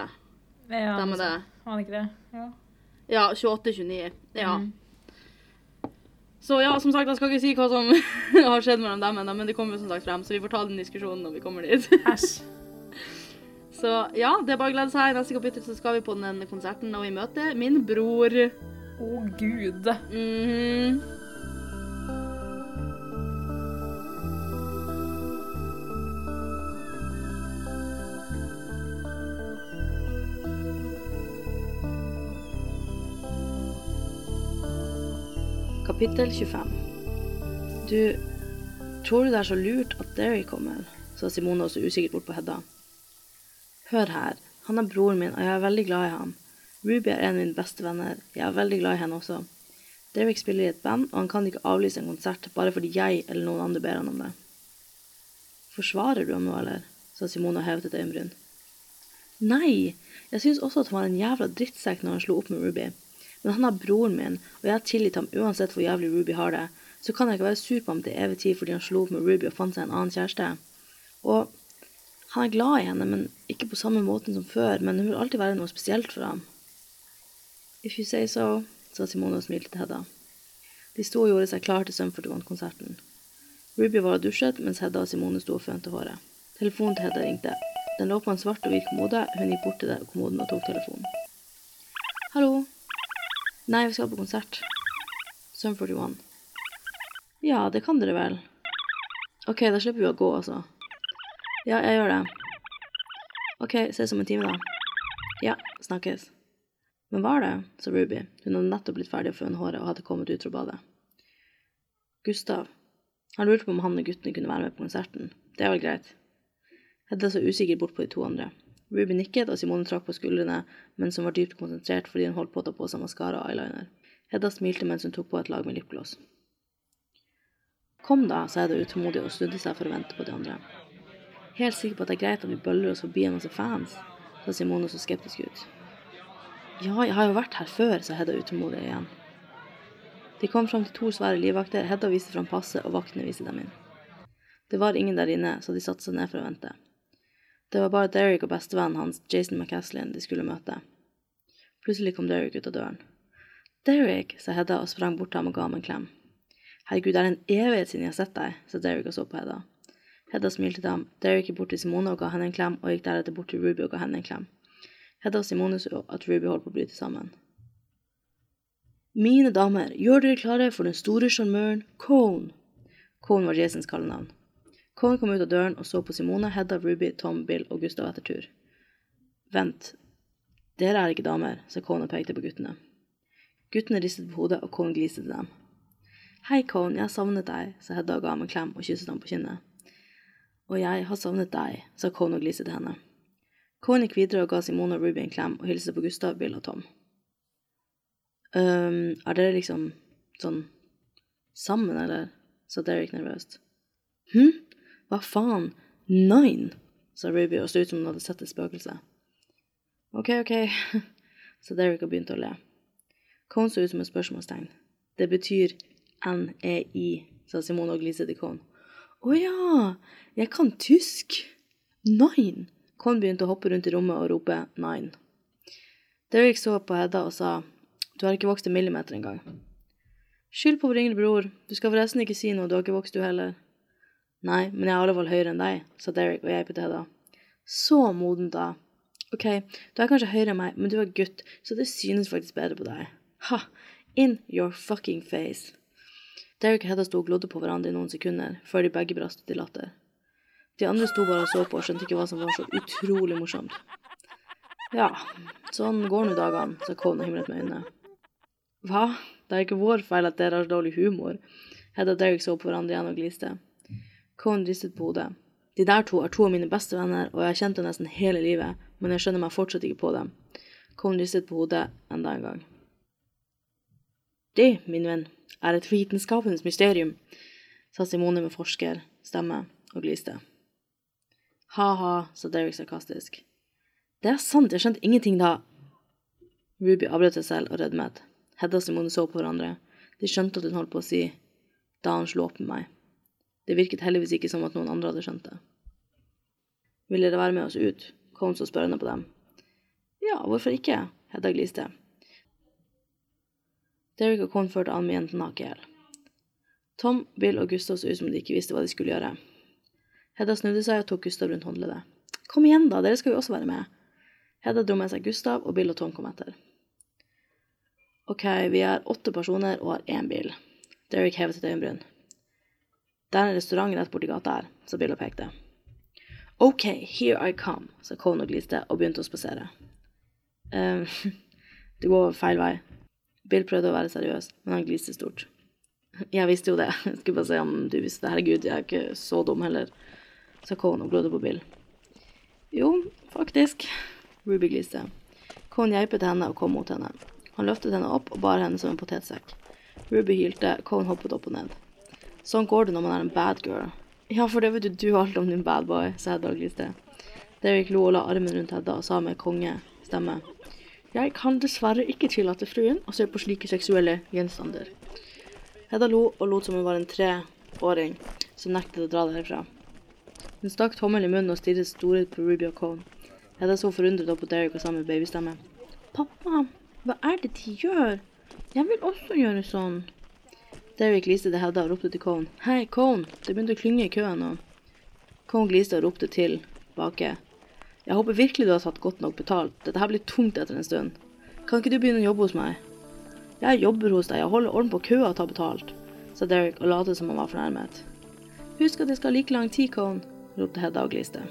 Ja, Stemmer det? Var han ikke det? Ja. Ja, 28-29. Ja. Mm. Så ja, som sagt, jeg skal ikke si hva som (laughs) har skjedd mellom dem ennå, men det kommer jo som sagt frem, så vi får ta den diskusjonen når vi kommer dit. Æsj. (laughs) Så ja, det er bare å glede seg. I neste kapittel så skal vi på den konserten, og vi møter min bror. Å, gud. Mhm. Kapittel 25 Du, tror du det er så lurt at Derry kommer? sa Simone også usikkert bort på Hedda. Hør her, han er broren min, og jeg er veldig glad i ham. Ruby er en av mine beste venner, jeg er veldig glad i henne også. Derek spiller i et band, og han kan ikke avlyse en konsert bare fordi jeg eller noen andre ber han om det. Forsvarer du ham nå, eller? sa Simone og hevet et øyenbryn. Nei, jeg syns også at han var en jævla drittsekk når han slo opp med Ruby. Men han er broren min, og jeg har tilgitt ham uansett hvor jævlig Ruby har det. Så kan jeg ikke være sur på ham til evig tid fordi han slo opp med Ruby og fant seg en annen kjæreste. Og han er glad i henne, men ikke på samme måten som før, men hun vil alltid være noe spesielt for ham. If you say so, sa Simone og smilte til Hedda. De sto og gjorde seg klar til Sumford konserten Ruby var og dusjet, mens Hedda og Simone sto og fønte håret. Telefonen til Hedda ringte. Den lå på en svart og hvit kommode. Hun gikk bort til det- kommoden og tok telefonen. Hallo? Nei, vi skal på konsert. Sum 41. Ja, det kan dere vel. Ok, da slipper vi å gå, altså. Ja, jeg gjør det. Ok, ses om en time, da. Ja, snakkes. Men var det, sa Ruby. Hun hadde nettopp blitt ferdig å føne håret og hadde kommet ut fra badet. Gustav. Han lurte på om han og guttene kunne være med på konserten. Det er vel greit. Hedda så usikker bort på de to andre. Ruby nikket, og Simone trakk på skuldrene, mens hun var dypt konsentrert fordi hun holdt på å ta på seg maskara og eyeliner. Hedda smilte mens hun tok på et lag med lipgloss. Kom da, sa Hedda utålmodig og snudde seg for å vente på de andre. Helt sikker på at det er greit at vi bøller oss forbi en masse fans, sa Simone så skeptisk ut. Ja, jeg har jo vært her før, sa Hedda utålmodig igjen. De kom fram til to svære livvakter, Hedda viste fram passet, og vaktene viste dem inn. Det var ingen der inne, så de satte seg ned for å vente. Det var bare Derek og bestevennen hans, Jason McCaslin, de skulle møte. Plutselig kom Derek ut av døren. Derek, sa Hedda og sprang bort til ham og ga ham en klem. Herregud, det er en evighet siden jeg har sett deg, sa Derek og så på Hedda. Hedda smilte til ham, Derek gikk bort til Simone og ga henne en klem, og gikk deretter bort til Ruby og ga henne en klem. Hedda og Simone så at Ruby holdt på å bryte sammen. Mine damer, gjør dere klare for den store sjarmøren Cone. Cone var Jasons kallenavn. Cone kom ut av døren og så på Simone, Hedda, Ruby, Tom, Bill og Gustav etter tur. Vent, dere er ikke damer, sa Cone og pekte på guttene. Guttene ristet på hodet, og Cone gliste til dem. Hei, Cone, jeg har savnet deg, sa Hedda og ga ham en klem og kysset ham på kinnet. Og jeg har savnet deg, sa Cone og gliste til henne. Cone gikk videre og ga Simone og Ruby en klem og hilste på Gustav, Bill og Tom. Um, er dere liksom sånn sammen, eller? sa Derek nervøst. Hm, hva faen, nine, sa Ruby og så ut som hun hadde sett et spøkelse. Ok, ok, (laughs) sa Derek og begynte å le. Cone så ut som et spørsmålstegn. Det betyr N-E-I, sa Simone og gliste til Cone. Å ja, jeg kan tysk. Nine. Cone begynte å hoppe rundt i rommet og rope nine. Derek så på Hedda og sa, du har ikke vokst en millimeter engang. Skyld på vår yngre bror, du skal forresten ikke si noe, du har ikke vokst du heller. Nei, men jeg er i alle fall høyere enn deg, sa Derek og jeg på Hedda. Så modent, da. Ok, du er kanskje høyere enn meg, men du er gutt, så det synes faktisk bedre på deg. Ha, in your fucking face. Derek og Hedda sto og glodde på hverandre i noen sekunder, før de begge brast ut i latter. De andre sto bare og så på og skjønte ikke hva som var så utrolig morsomt. Ja, sånn går nå dagene, sa Cone himlet med øynene. Hva? Det er ikke vår feil at dere har dårlig humor. Hedda og Derek så på hverandre igjen og gliste. Cone ristet på hodet. De der to er to av mine beste venner, og jeg har kjent dem nesten hele livet, men jeg skjønner meg fortsatt ikke på dem. Cone ristet på hodet enda en gang. Det, min venn, er et vitenskapens mysterium, sa Simone med forskerstemme og gliste. Ha-ha, sa Derek sarkastisk. Det er sant, jeg skjønte ingenting da. Ruby avbrøt seg selv og rødmet. Hedda og Simone så på hverandre. De skjønte at hun holdt på å si da han slo opp med meg. Det virket heldigvis ikke som at noen andre hadde skjønt det. Vil dere være med oss ut? Kom så spørrende på dem. Ja, hvorfor ikke? Hedda gliste. Derek og Con førte an med jentene hakk i hjel. Tom, Bill og Gustav så ut som de ikke visste hva de skulle gjøre. Hedda snudde seg og tok Gustav rundt håndleddet. Kom igjen, da, dere skal jo også være med. Hedda dro med seg Gustav, og Bill og Tom kom etter. Ok, vi er åtte personer og har én bil. Derek hevet et øyenbryn. Det er en restaurant rett borti gata her, sa Bill og pekte. Ok, here I come, sa Cohn og gliste og begynte å spasere. Um, (laughs) det går feil vei. Bill prøvde å være seriøs, men han gliste stort. Jeg visste jo det. Jeg (laughs) skulle bare se om du visste det. Herregud, jeg er ikke så dum heller, og glodde på Bill. Jo, faktisk. Ruby gliste. Cone geipet henne og kom mot henne. Han løftet henne opp og bar henne som en potetsekk. Ruby hylte, Cone hoppet opp og ned. Sånn går det når man er en bad girl. Ja, for det vet jo du alt om din bad boy, sa Hedda og gliste. Derek lo og la armen rundt Hedda og sa med kongestemme. Jeg kan dessverre ikke tillate fruen å se på slike seksuelle gjenstander. Hedda lo og lot som hun var en treåring som nektet å dra derfra. Hun stakk tommelen i munnen og stirret storhet på Ruby og Cone. Hedda så forundret opp på Derek og samme babystemme. Pappa, hva er det de gjør? Jeg vil også gjøre sånn. Derek gliste til Hedda og ropte til Cone. Hei, Cone, det begynte å klynge i køen nå. Cone gliste og ropte til bake. Jeg håper virkelig du har tatt godt nok betalt. Dette her blir tungt etter en stund. Kan ikke du begynne å jobbe hos meg? Jeg jobber hos deg, jeg holder orden på køa og tar betalt, sa Derek og lot som han var fornærmet. Husk at det skal like lang tid, Cone, ropte Hedda og gliste.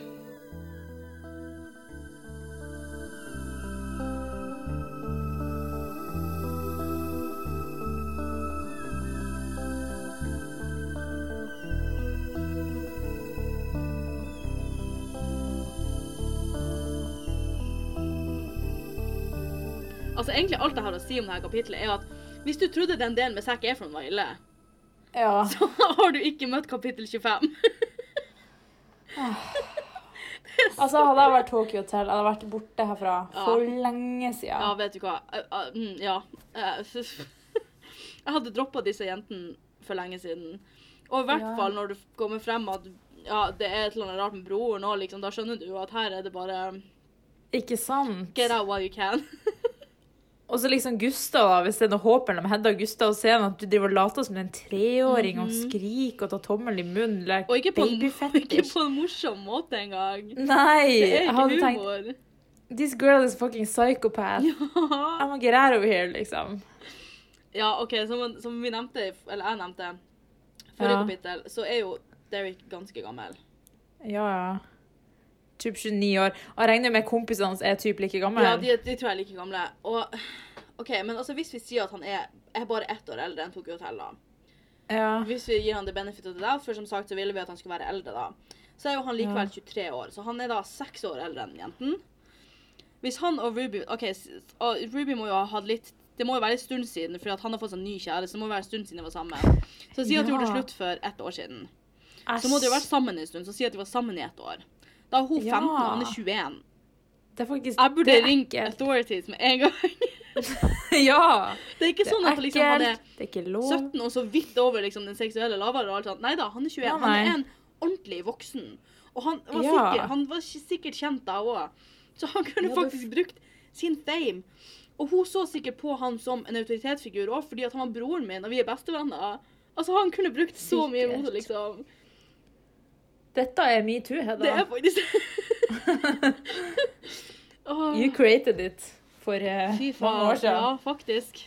Altså Egentlig alt jeg har å si om dette kapitlet, er at hvis du trodde den delen med Zac Efron var ille, ja. (laughs) så har du ikke møtt kapittel 25. (laughs) (laughs) Altså, hadde jeg vært Tokyo Hotel, hadde jeg vært borte herfra Ja. for lenge siden. Ja, vet du hva. Eh, eh, mm, Ja. Eh, (laughs) Jeg hadde droppa disse jentene for lenge siden. Og i hvert Ja. fall når det kommer frem at ja, det er et eller annet rart med broren òg, liksom, da skjønner du at her er det bare Ikke sant? Get out while you can. (laughs) Og så liksom Gustav, da, hvis det er noe håp mellom Hedda og Gustav, så er han at du driver og later som en treåring og skriker og tar tommelen i munnen. Like Mhm. Og ikke på, en, (laughs) ikke på en morsom måte engang. Nei! Det er ikke hadde tenkt humor. This girl is fucking psychopath. I'm gonna get out of here, liksom. Ja, OK, som, som vi nevnte, eller jeg nevnte forrige Ja. kapittel, så er jo Derek ganske gammel. Ja, ja. Typ 29 år. Og regner med kompisene hans er typ like gamle. Ja, de, de tror jeg er like gamle. Og OK, men altså hvis vi sier at han er, er bare ett år eldre enn Tokyo Hotel, da. Ja. Hvis vi gir han det benefit of the doubt, for som sagt så ville vi at han skulle være eldre da, så er jo han likevel 23 år. Så han er da seks år eldre enn jenten. Hvis han og Ruby OK, og Ruby må jo ha hatt litt Det må jo være en stund siden, for han har fått seg ny kjæreste. Så det må være en stund siden de var sammen. Så si at de Ja. gjorde slutt for ett år siden. Så må de jo ha vært sammen en stund. Så si at de var sammen i ett år. Da er hun 15, og Ja. han er 21. Det er faktisk Jeg burde ringt authorities med en gang. (laughs) ja! Det er ikke sånn at liksom, han er er 17 og så vidt over liksom, den seksuelle lavere og alt sånt. Nei da, han er 21. Ja, Han er en ordentlig voksen. Og han var, Ja. sikkert, han var sikkert kjent da òg. Så han kunne Ja, faktisk brukt sin fame. Og hun så sikkert på han som en autoritetsfigur òg, fordi han var broren min, og vi er bestevenner. Altså, han kunne brukt så mye mot liksom. Dette er metoo, Hedda. Det er faktisk det. (laughs) You created it for eh, Fy mange år siden. Ja, faktisk.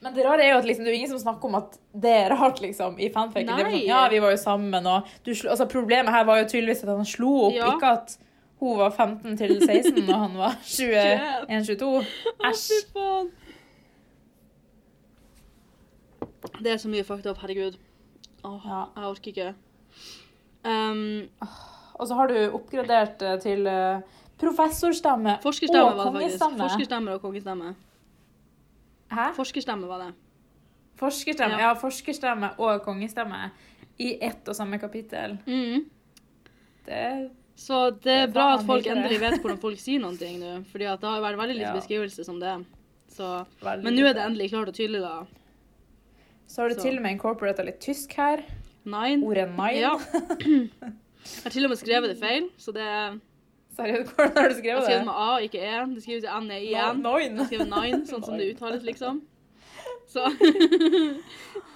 Men det rare er jo at liksom, det er ingen som snakker om at det er rart, liksom, i fanficken. Sånn, ja, vi var jo sammen, og du altså, Problemet her var jo tydeligvis at han slo opp, Ja. ikke at hun var 15 til 16 og han var (laughs) 21-22. Å, Æsj. faen. Det er så mye fucked up, herregud. Åh, Ja. jeg orker ikke. Um, Og så har du oppgradert til eh, professorstemme forskerstemme og kongestemme. Forskerstemme og kongestemme. Hæ? Forskerstemme var det. Forskerstemme, Ja. ja, forskerstemme og kongestemme i ett og samme kapittel. Mm. Det Så det er bra at folk endelig vet (laughs) hvordan folk sier noen ting nå. At det har vært veldig lite Ja. beskrivelse som det. Så, men nå er det endelig klart og tydelig, da. Så har du Så. til og med incorporata litt tysk her. Nine. Ordet nine. Ja. (clears throat) Jeg har til og med skrevet det feil, så det er Seriøst, hvordan har du skrevet det? Jeg har skrevet med A, ikke E. Det skrives N-E-I-N. Jeg har skrevet nine, sånn som det uttales, liksom. (laughs) Så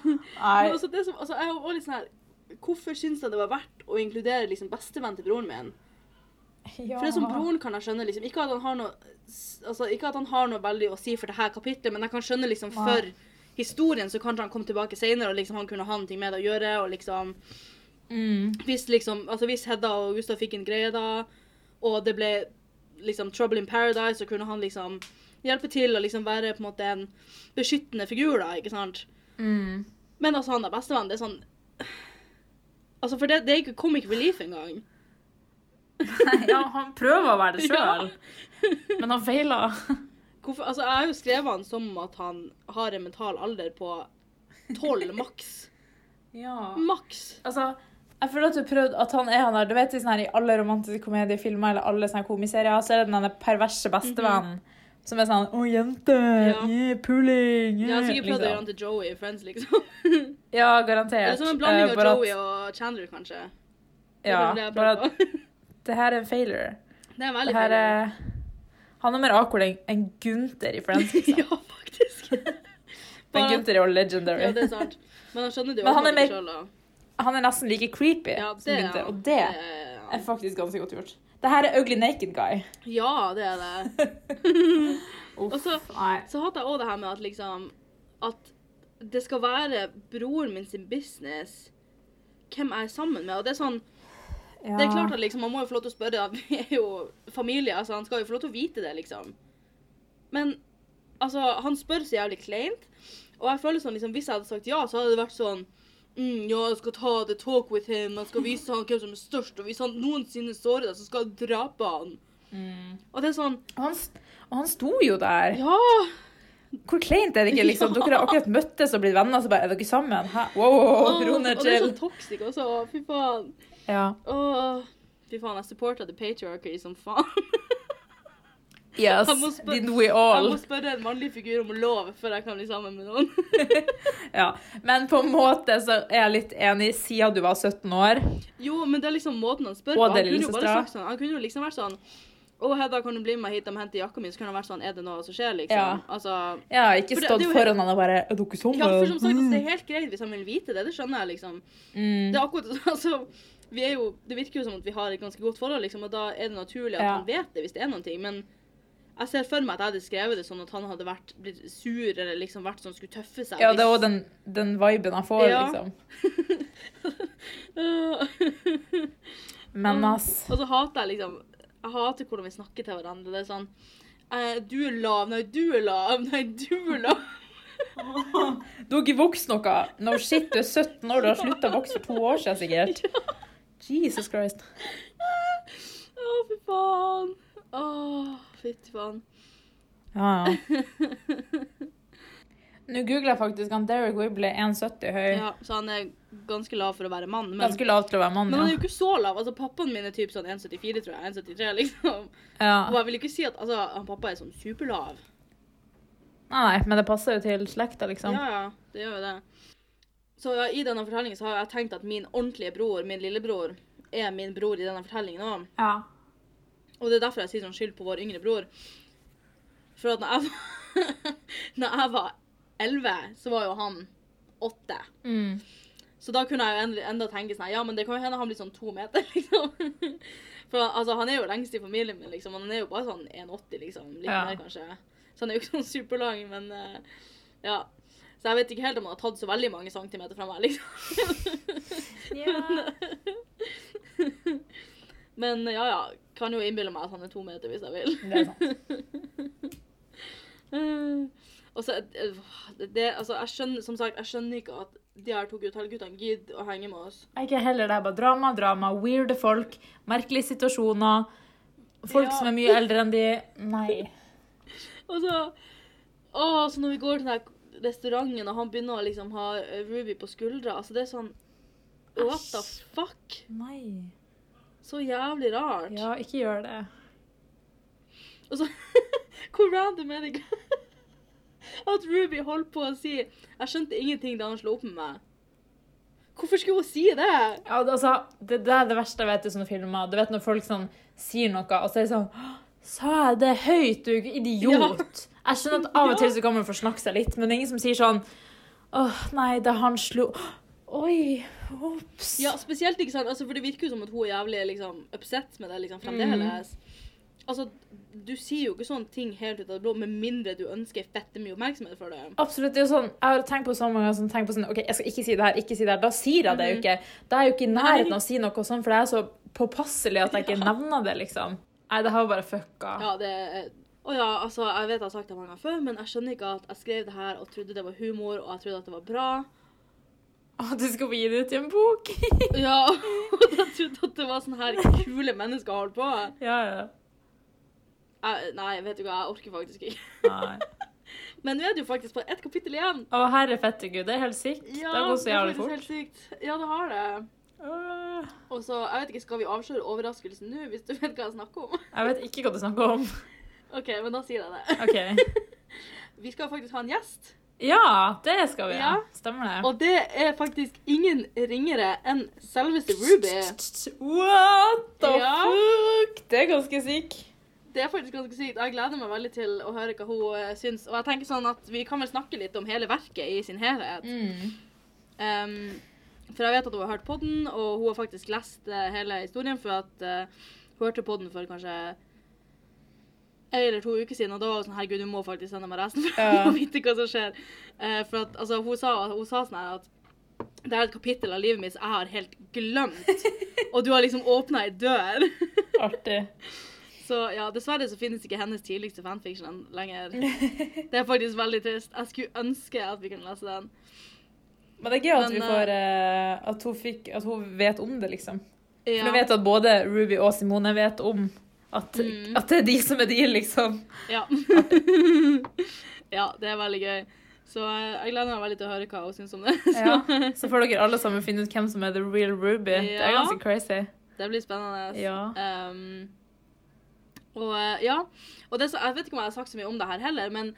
Nei. Men også det som, altså, jeg var litt sånn her Hvorfor syns jeg det var verdt å inkludere liksom bestevenn til broren min? Ja. For det som broren kan jeg skjønne, liksom, ikke at han har noe altså, ikke at han har noe veldig å si for dette kapitlet, men jeg kan skjønne liksom Nei. Historien så kanskje han kom tilbake senere og liksom han kunne ha noe med det å gjøre. og liksom mm. Hvis liksom, altså hvis Hedda og Gustav fikk en greie da, og det ble liksom Trouble in Paradise, så kunne han liksom hjelpe til å liksom være på en måte en beskyttende figur, da, ikke sant? Mm. Men altså, han er bestevenn, det er sånn Altså, for det, det ikke comic relief engang. (laughs) ja, han prøver å være det (laughs) sjøl, men han feiler. Hvorfor, altså, jeg har jo skrevet han som at han har en mental alder på 12 (laughs) maks. Ja. Maks. Altså, jeg føler at du prøvde at han er han der. Du vet i her, I alle romantiske komediefilmer eller alle sånne komiserier så er det den perverse bestevennen som er sånn 'Å, jente! Ja. Yeah, puling!' Jeg har sikkert prøvd å gjøre liksom. han til Joey i Friends, liksom. (laughs) Ja, garantert. Eller som en blanding Eh, av at- Joey og Chandler, kanskje. Det er Ja, det bare at (laughs) det her er en failure. Det er Det veldig her failure. er Han er mer awkward enn Gunther i Friends, liksom. (laughs) Ja, faktisk. (laughs) Men Gunther er jo legendary. Ja, det er sant. Men han skjønner det jo Men han er mer-. Han er nesten like creepy Ja, som det er Gunther, og det han. er faktisk ganske godt gjort. Det her er Ugly Naked Guy. Ja, det er det. (laughs) Og så, så hadde jeg òg det her med at liksom At det skal være broren min sin business hvem jeg er sammen med. Og det er sånn Ja. Det er klart at liksom, Man må jo få lov til å spørre. (laughs) Vi er jo familie. altså Han skal jo få lov til å vite det, liksom. Men altså, han spør så jævlig kleint. Og jeg føler sånn, liksom, hvis jeg hadde sagt ja, så hadde det vært sånn mm, Ja, jeg skal ta the talk with him. Jeg skal vise han hvem som er størst. Og hvis han noensinne sårer deg, så skal jeg drape han. Og det er sånn han, og han sto jo der. Ja! Hvor kleint er det ikke? liksom? (laughs) Dere har akkurat møttes og blitt venner, så bare er dere sammen? Hæ? Wow, wow, ro ned, og det er chill. så toxic også. Fy faen. Ja. Åh, fy faen, jeg supporter the patriarchy som faen. (laughs) Yes, Jeg må spør- did we Jeg må spørre en mannlig figur om lov før jeg kan bli sammen med noen. (laughs) Ja. Men på en måte så er jeg litt enig, siden du var 17 år. Jo, men det er liksom måten han spør på. Han kunne jo bare sagt sånn, han kunne jo liksom vært sånn å, Hedda, kan du bli med hit og hente jakka mi? Så kunne han vært sånn, er det noe som skjer, liksom? Ja. Altså, Ja, ikke stått er foran han og bare Er dere sammen? ja, for som sagt, altså, det er helt greit hvis han vil vite det. Det skjønner jeg, liksom. Mm. Det er akkurat, (laughs) altså, vi er jo, det virker jo som at vi har et ganske godt forhold, liksom, og da er det naturlig at Ja. han vet det hvis det er ting. Men jeg ser for meg at jeg hadde skrevet det sånn at han hadde vært, blitt sur eller liksom vært sånn, skulle tøffe seg. Ja, det er òg den, den viben han får, Ja. liksom. (laughs) Men ass. Og så hater jeg liksom Jeg hater hvordan vi snakker til hverandre. Det er sånn eh, Du er lav. Nei, du er lav. Nei, du er lav. (laughs) Du har ikke vokst noe. No shit, du er 17 år, du har slutta å vokse for to år siden sikkert. (laughs) Jesus Christ. Å, fy faen. Å, fytti faen. Ja, ja. (laughs) Nå googler jeg faktisk han Derek Wibley 1,70 høy. Ja, så han er ganske lav for å være mann. Men, Ganske lav til å være mann, men han er jo ikke så lav. Altså, Pappaen min er typ sånn 1,74, tror jeg. 1,73, liksom. Ja. Og jeg vil ikke si at altså, han pappa er sånn superlav. Nei, men det passer jo til slekta, liksom. Ja, ja, det gjør jo det. Så ja, i denne fortellingen så har jeg tenkt at min ordentlige bror, min lillebror, er min bror i denne fortellingen òg. Ja. Og det er derfor jeg sier sånn skyld på vår yngre bror. For at når jeg (laughs) når jeg var 11, så var jo han 8. Mm. Så da kunne jeg jo enda, enda tenke sånn Ja, men det kan jo hende han blir sånn to meter, (laughs) liksom. For altså, han er jo lengst i familien min, liksom. Han er jo bare sånn 1,80, liksom. Litt Ja. mer, kanskje. Så han er jo ikke sånn superlang, men uh, ja. Så jeg vet ikke helt om han har tatt så veldig mange centimeter fra meg, liksom. (laughs) Men ja, ja. Kan jo innbille meg at han er to meter hvis jeg vil. Det er sant. (laughs) Eh, Og så, eh, det, altså, jeg skjønner, som sagt, jeg skjønner ikke at de her to guttene gidder å henge med oss. Ikke heller det. er Bare drama, drama, weirde folk, merkelige situasjoner. Folk Ja. som er mye eldre enn de. Nei. (laughs) Og så, å, så når vi går til den restauranten, og han begynner å liksom ha eh, Ruby på skuldra, altså det er sånn What the fuck? Nei. Så jævlig rart. Ja, ikke gjør det. Og så (laughs) Hvor random er det ikke? (laughs) At Ruby holdt på å si 'Jeg skjønte ingenting da han slo opp med meg'. Hvorfor skulle hun si det? Ja, det, altså, det, det er det verste jeg vet i sånne filmer. Du vet når folk sånn sier noe, og så er det sånn «Åh, Sa jeg det høyt, du idiot? Jeg skjønner at av og til så kan man forsnakke seg litt, men det er ingen som sier sånn Åh, nei, da han slo Oi, ops. Ja, spesielt ikke sant, altså, for det virker jo som at hun er jævlig liksom, upset med det liksom, fremdeles. Altså, du sier jo ikke sånne ting helt ut av det blå, med mindre du ønsker fette mye oppmerksomhet for det. Absolutt. det er jo sånn, Jeg har tenkt på så mange ganger sånn, tenkt på sånn, ok, jeg skal ikke si det her, ikke si det her. Da sier jeg det jo ikke. Da er jeg jo ikke i nærheten av å si noe sånn, for det er så påpasselig at jeg ikke nevner det, liksom. Nei, det har bare fucka. Ja, det. Å ja, altså, jeg vet jeg har sagt det mange ganger før, men jeg skjønner ikke at jeg skrev det her og trodde det var humor, og jeg trodde at det var bra. Å, du skal få gi det ut i en bok. (laughs) Ja, og (laughs) jeg trodde at det var sånn her kule mennesker holdt på. ja, ja. Jeg, nei, vet du hva, jeg orker faktisk ikke. Nei. (laughs) Men nå er det jo faktisk på ett kapittel igjen. Å, herre fette gud, det er helt sykt. det har gått så jævlig fort. helt sykt. Ja, det har det. Og så, jeg vet ikke, skal vi avsløre overraskelsen nå, hvis du vet hva jeg snakker om? Jeg vet ikke hva du snakker om. OK, men da sier jeg det. OK. (laughs) Vi skal faktisk ha en gjest, Ja, det skal vi. Ja. Ja. Stemmer det. og det er faktisk ingen ringere enn selveste Ruby. What the Ja. fuck? Det er ganske sykt. Det er faktisk ganske sykt. Jeg gleder meg veldig til å høre hva hun eh, syns. Og jeg tenker sånn at vi kan vel snakke litt om hele verket i sin helhet. Mm. Um, for jeg vet at hun har hørt podden, og hun har faktisk lest eh, hele historien. For at uh, hun hørte podden for kanskje en eller to uker siden, og da var hun sånn Herregud, du må faktisk sende meg resten (laughs) for Ja. å vite hva som skjer. Uh, for at altså, hun sa, hun sa sånn her at det er et kapittel av livet mitt som jeg har helt glemt. (laughs) og du har liksom åpna ei dør. (laughs) Artig. Så ja, dessverre så finnes ikke hennes tidligste fanfiction lenger. Det er faktisk veldig trist. Jeg skulle ønske at vi kunne lese den. Men det er gøy at Men, vi får uh, at, hun fikk, at hun vet om det, liksom. For hun vet at både Ruby og Simone vet om At, Mm. at det er de som er de, liksom. Ja. (laughs) ja, det er veldig gøy. Så eh, jeg gleder meg veldig til å høre hva hun syns om det. (laughs) Ja. Så får dere alle sammen finne ut hvem som er the real Ruby. Det er ganske crazy. Det blir spennende. Ja. Um, og eh, ja, og det, så- jeg vet ikke om jeg har sagt så mye om det her heller, men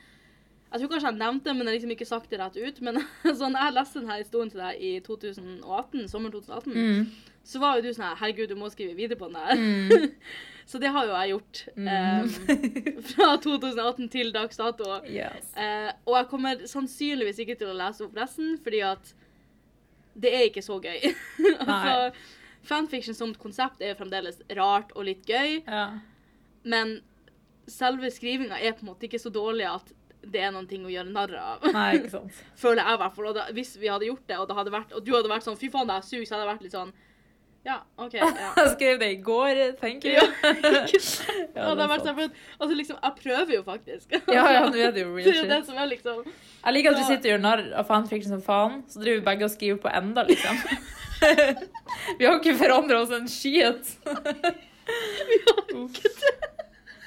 jeg tror kanskje jeg nevnte det, men jeg har liksom ikke sagt det rett ut. Men (laughs) sånn, jeg leste denne historien til deg i 2018, sommeren 2018, Mm. så var jo du sånn her Herregud, du må skrive videre på den der. Mm. (laughs) så det har jo jeg gjort. Mm. em, (laughs) fra 2018 til dags dato. Yes. Eh, og jeg kommer sannsynligvis ikke til å lese opp resten, fordi at det er ikke så gøy. altså, fanfiction som et konsept er jo fremdeles rart og litt gøy, Ja. men selve skrivinga er på en måte ikke så dårlig at det er noen ting å gjøre narr av. Nei, ikke (laughs) sant. Føler jeg i hvert fall. Hvis vi hadde gjort det, og, det hadde vært, og du hadde vært sånn fy faen, det er sug', så hadde jeg vært litt sånn ja, OK. (laughs) Ja. Jeg skrev det i går. Thank you. Ja, (laughs) ikke det sant? det vært sånn, altså liksom, Jeg prøver jo faktisk. Ja, ja, nå er det jo det real er det som er liksom Jeg liker at du sitter og gjør narr av fanfiction som faen, så driver vi begge og skriver på enda, liksom. vi har ikke forandra oss en skit.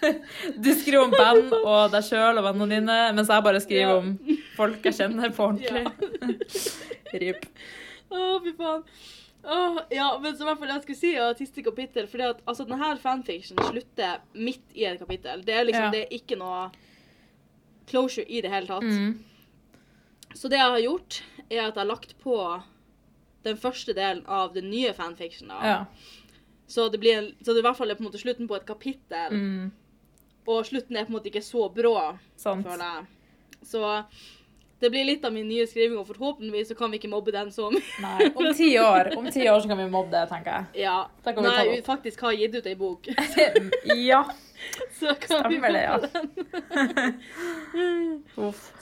(laughs) Du skriver om band og deg sjøl og vennene dine, mens jeg bare skriver Ja. om folk jeg kjenner på (laughs) ordentlig. (laughs) Rip. Å, fy faen. Åh, ja, men så i hvert fall jeg skulle si ja, siste kapittel, fordi at altså, denne fanfiction slutter midt i et kapittel. Det er liksom, Ja. det er ikke noe closure i det hele tatt. Mm. Så det jeg har gjort, er at jeg har lagt på den første delen av den nye fanfictionen. Ja. Så, det blir en, så det i hvert fall er på en måte slutten på et kapittel, Mm. Og slutten er på en måte ikke så brå, Sant. føler jeg. Så det blir litt av min nye skriving, og forhåpentligvis så kan vi ikke mobbe den så mye. Nei, om ti år Om ti år så kan vi mobbe det, tenker jeg. Ja. Da kan Nei, faktisk har gitt ut ei bok. (laughs) Ja. Så kan vi mobbe det, ja. den.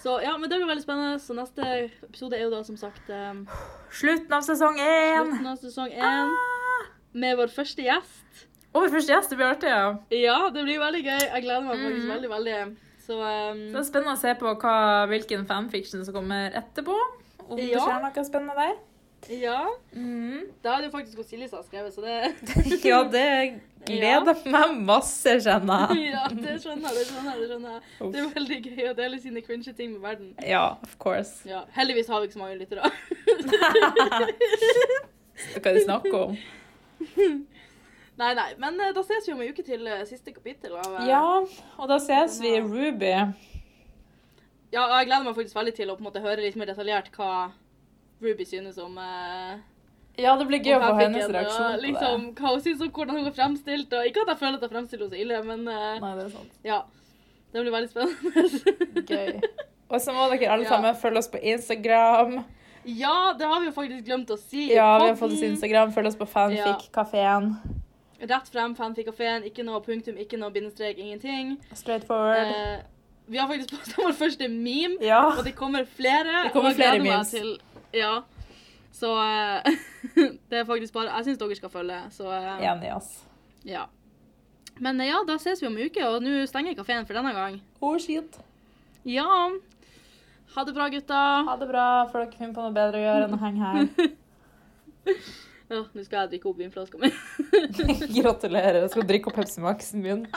Så ja, men det blir veldig spennende. Så neste episode er jo da som sagt um, Slutten av sesong én. slutten av sesong én med vår første gjest. Vår første gjest. Det blir artig, ja. Ja, det blir veldig gøy. Jeg gleder meg faktisk mm. veldig, veldig. Så um, Det er spennende å se på hva, hvilken fanfiction som kommer etterpå. Om det skjer noe spennende der. ja. Mm. Det hadde jo faktisk Silje skrevet, så det (laughs) Ja, det gleder meg masse, kjenner jeg. Ja, det skjønner jeg. Det skjønner det skjønner. Uff. Det er veldig gøy å dele sine cringe ting med verden. Ja, of course. Ja, Heldigvis har vi ikke så mange lyttere. (laughs) Hva er det snakk om? (laughs) Nei, nei. Men eh, da ses vi om en uke til eh, siste kapittel. Av, eh, Ja, og da ses vi i Ruby. Ja, og jeg gleder meg faktisk veldig til å på en måte høre litt mer detaljert hva Ruby synes om eh, Ja, det blir gøy å få hennes reaksjon på liksom, det. Hva hun synes om hvordan hun er fremstilt. Og ikke at jeg føler at jeg fremstiller henne så ille, men eh, Nei, det er sant. ja. Det blir veldig spennende. Gøy. Og så må dere alle Ja. sammen følge oss på Instagram. ja, det har vi jo faktisk glemt å si. Ja, vi har fått oss Instagram. Følg oss på Fanfic-kafeen. Rett frem, fanfic-kafeen. Ikke noe punktum, ikke noe bindestrek, ingenting. Straight forward. Eh, vi har faktisk postet vår første meme, Ja. og det kommer flere. Det kommer flere memes. Til, ja. Så eh, (laughs) det er faktisk bare Jeg syns dere skal følge, så eh, Enig, ass. ja. Men eh, ja, da ses vi om en uke, og nå stenger kafeen for denne gang. Oh, shit. Ja. Ha det bra, gutta. Ha det bra. Får dere finne på noe bedre å gjøre enn å henge her. (laughs) Ja, nå skal jeg drikke opp vinflaska mi. (laughs) Gratulerer. Jeg skal drikke opp Pepsi Max-en min.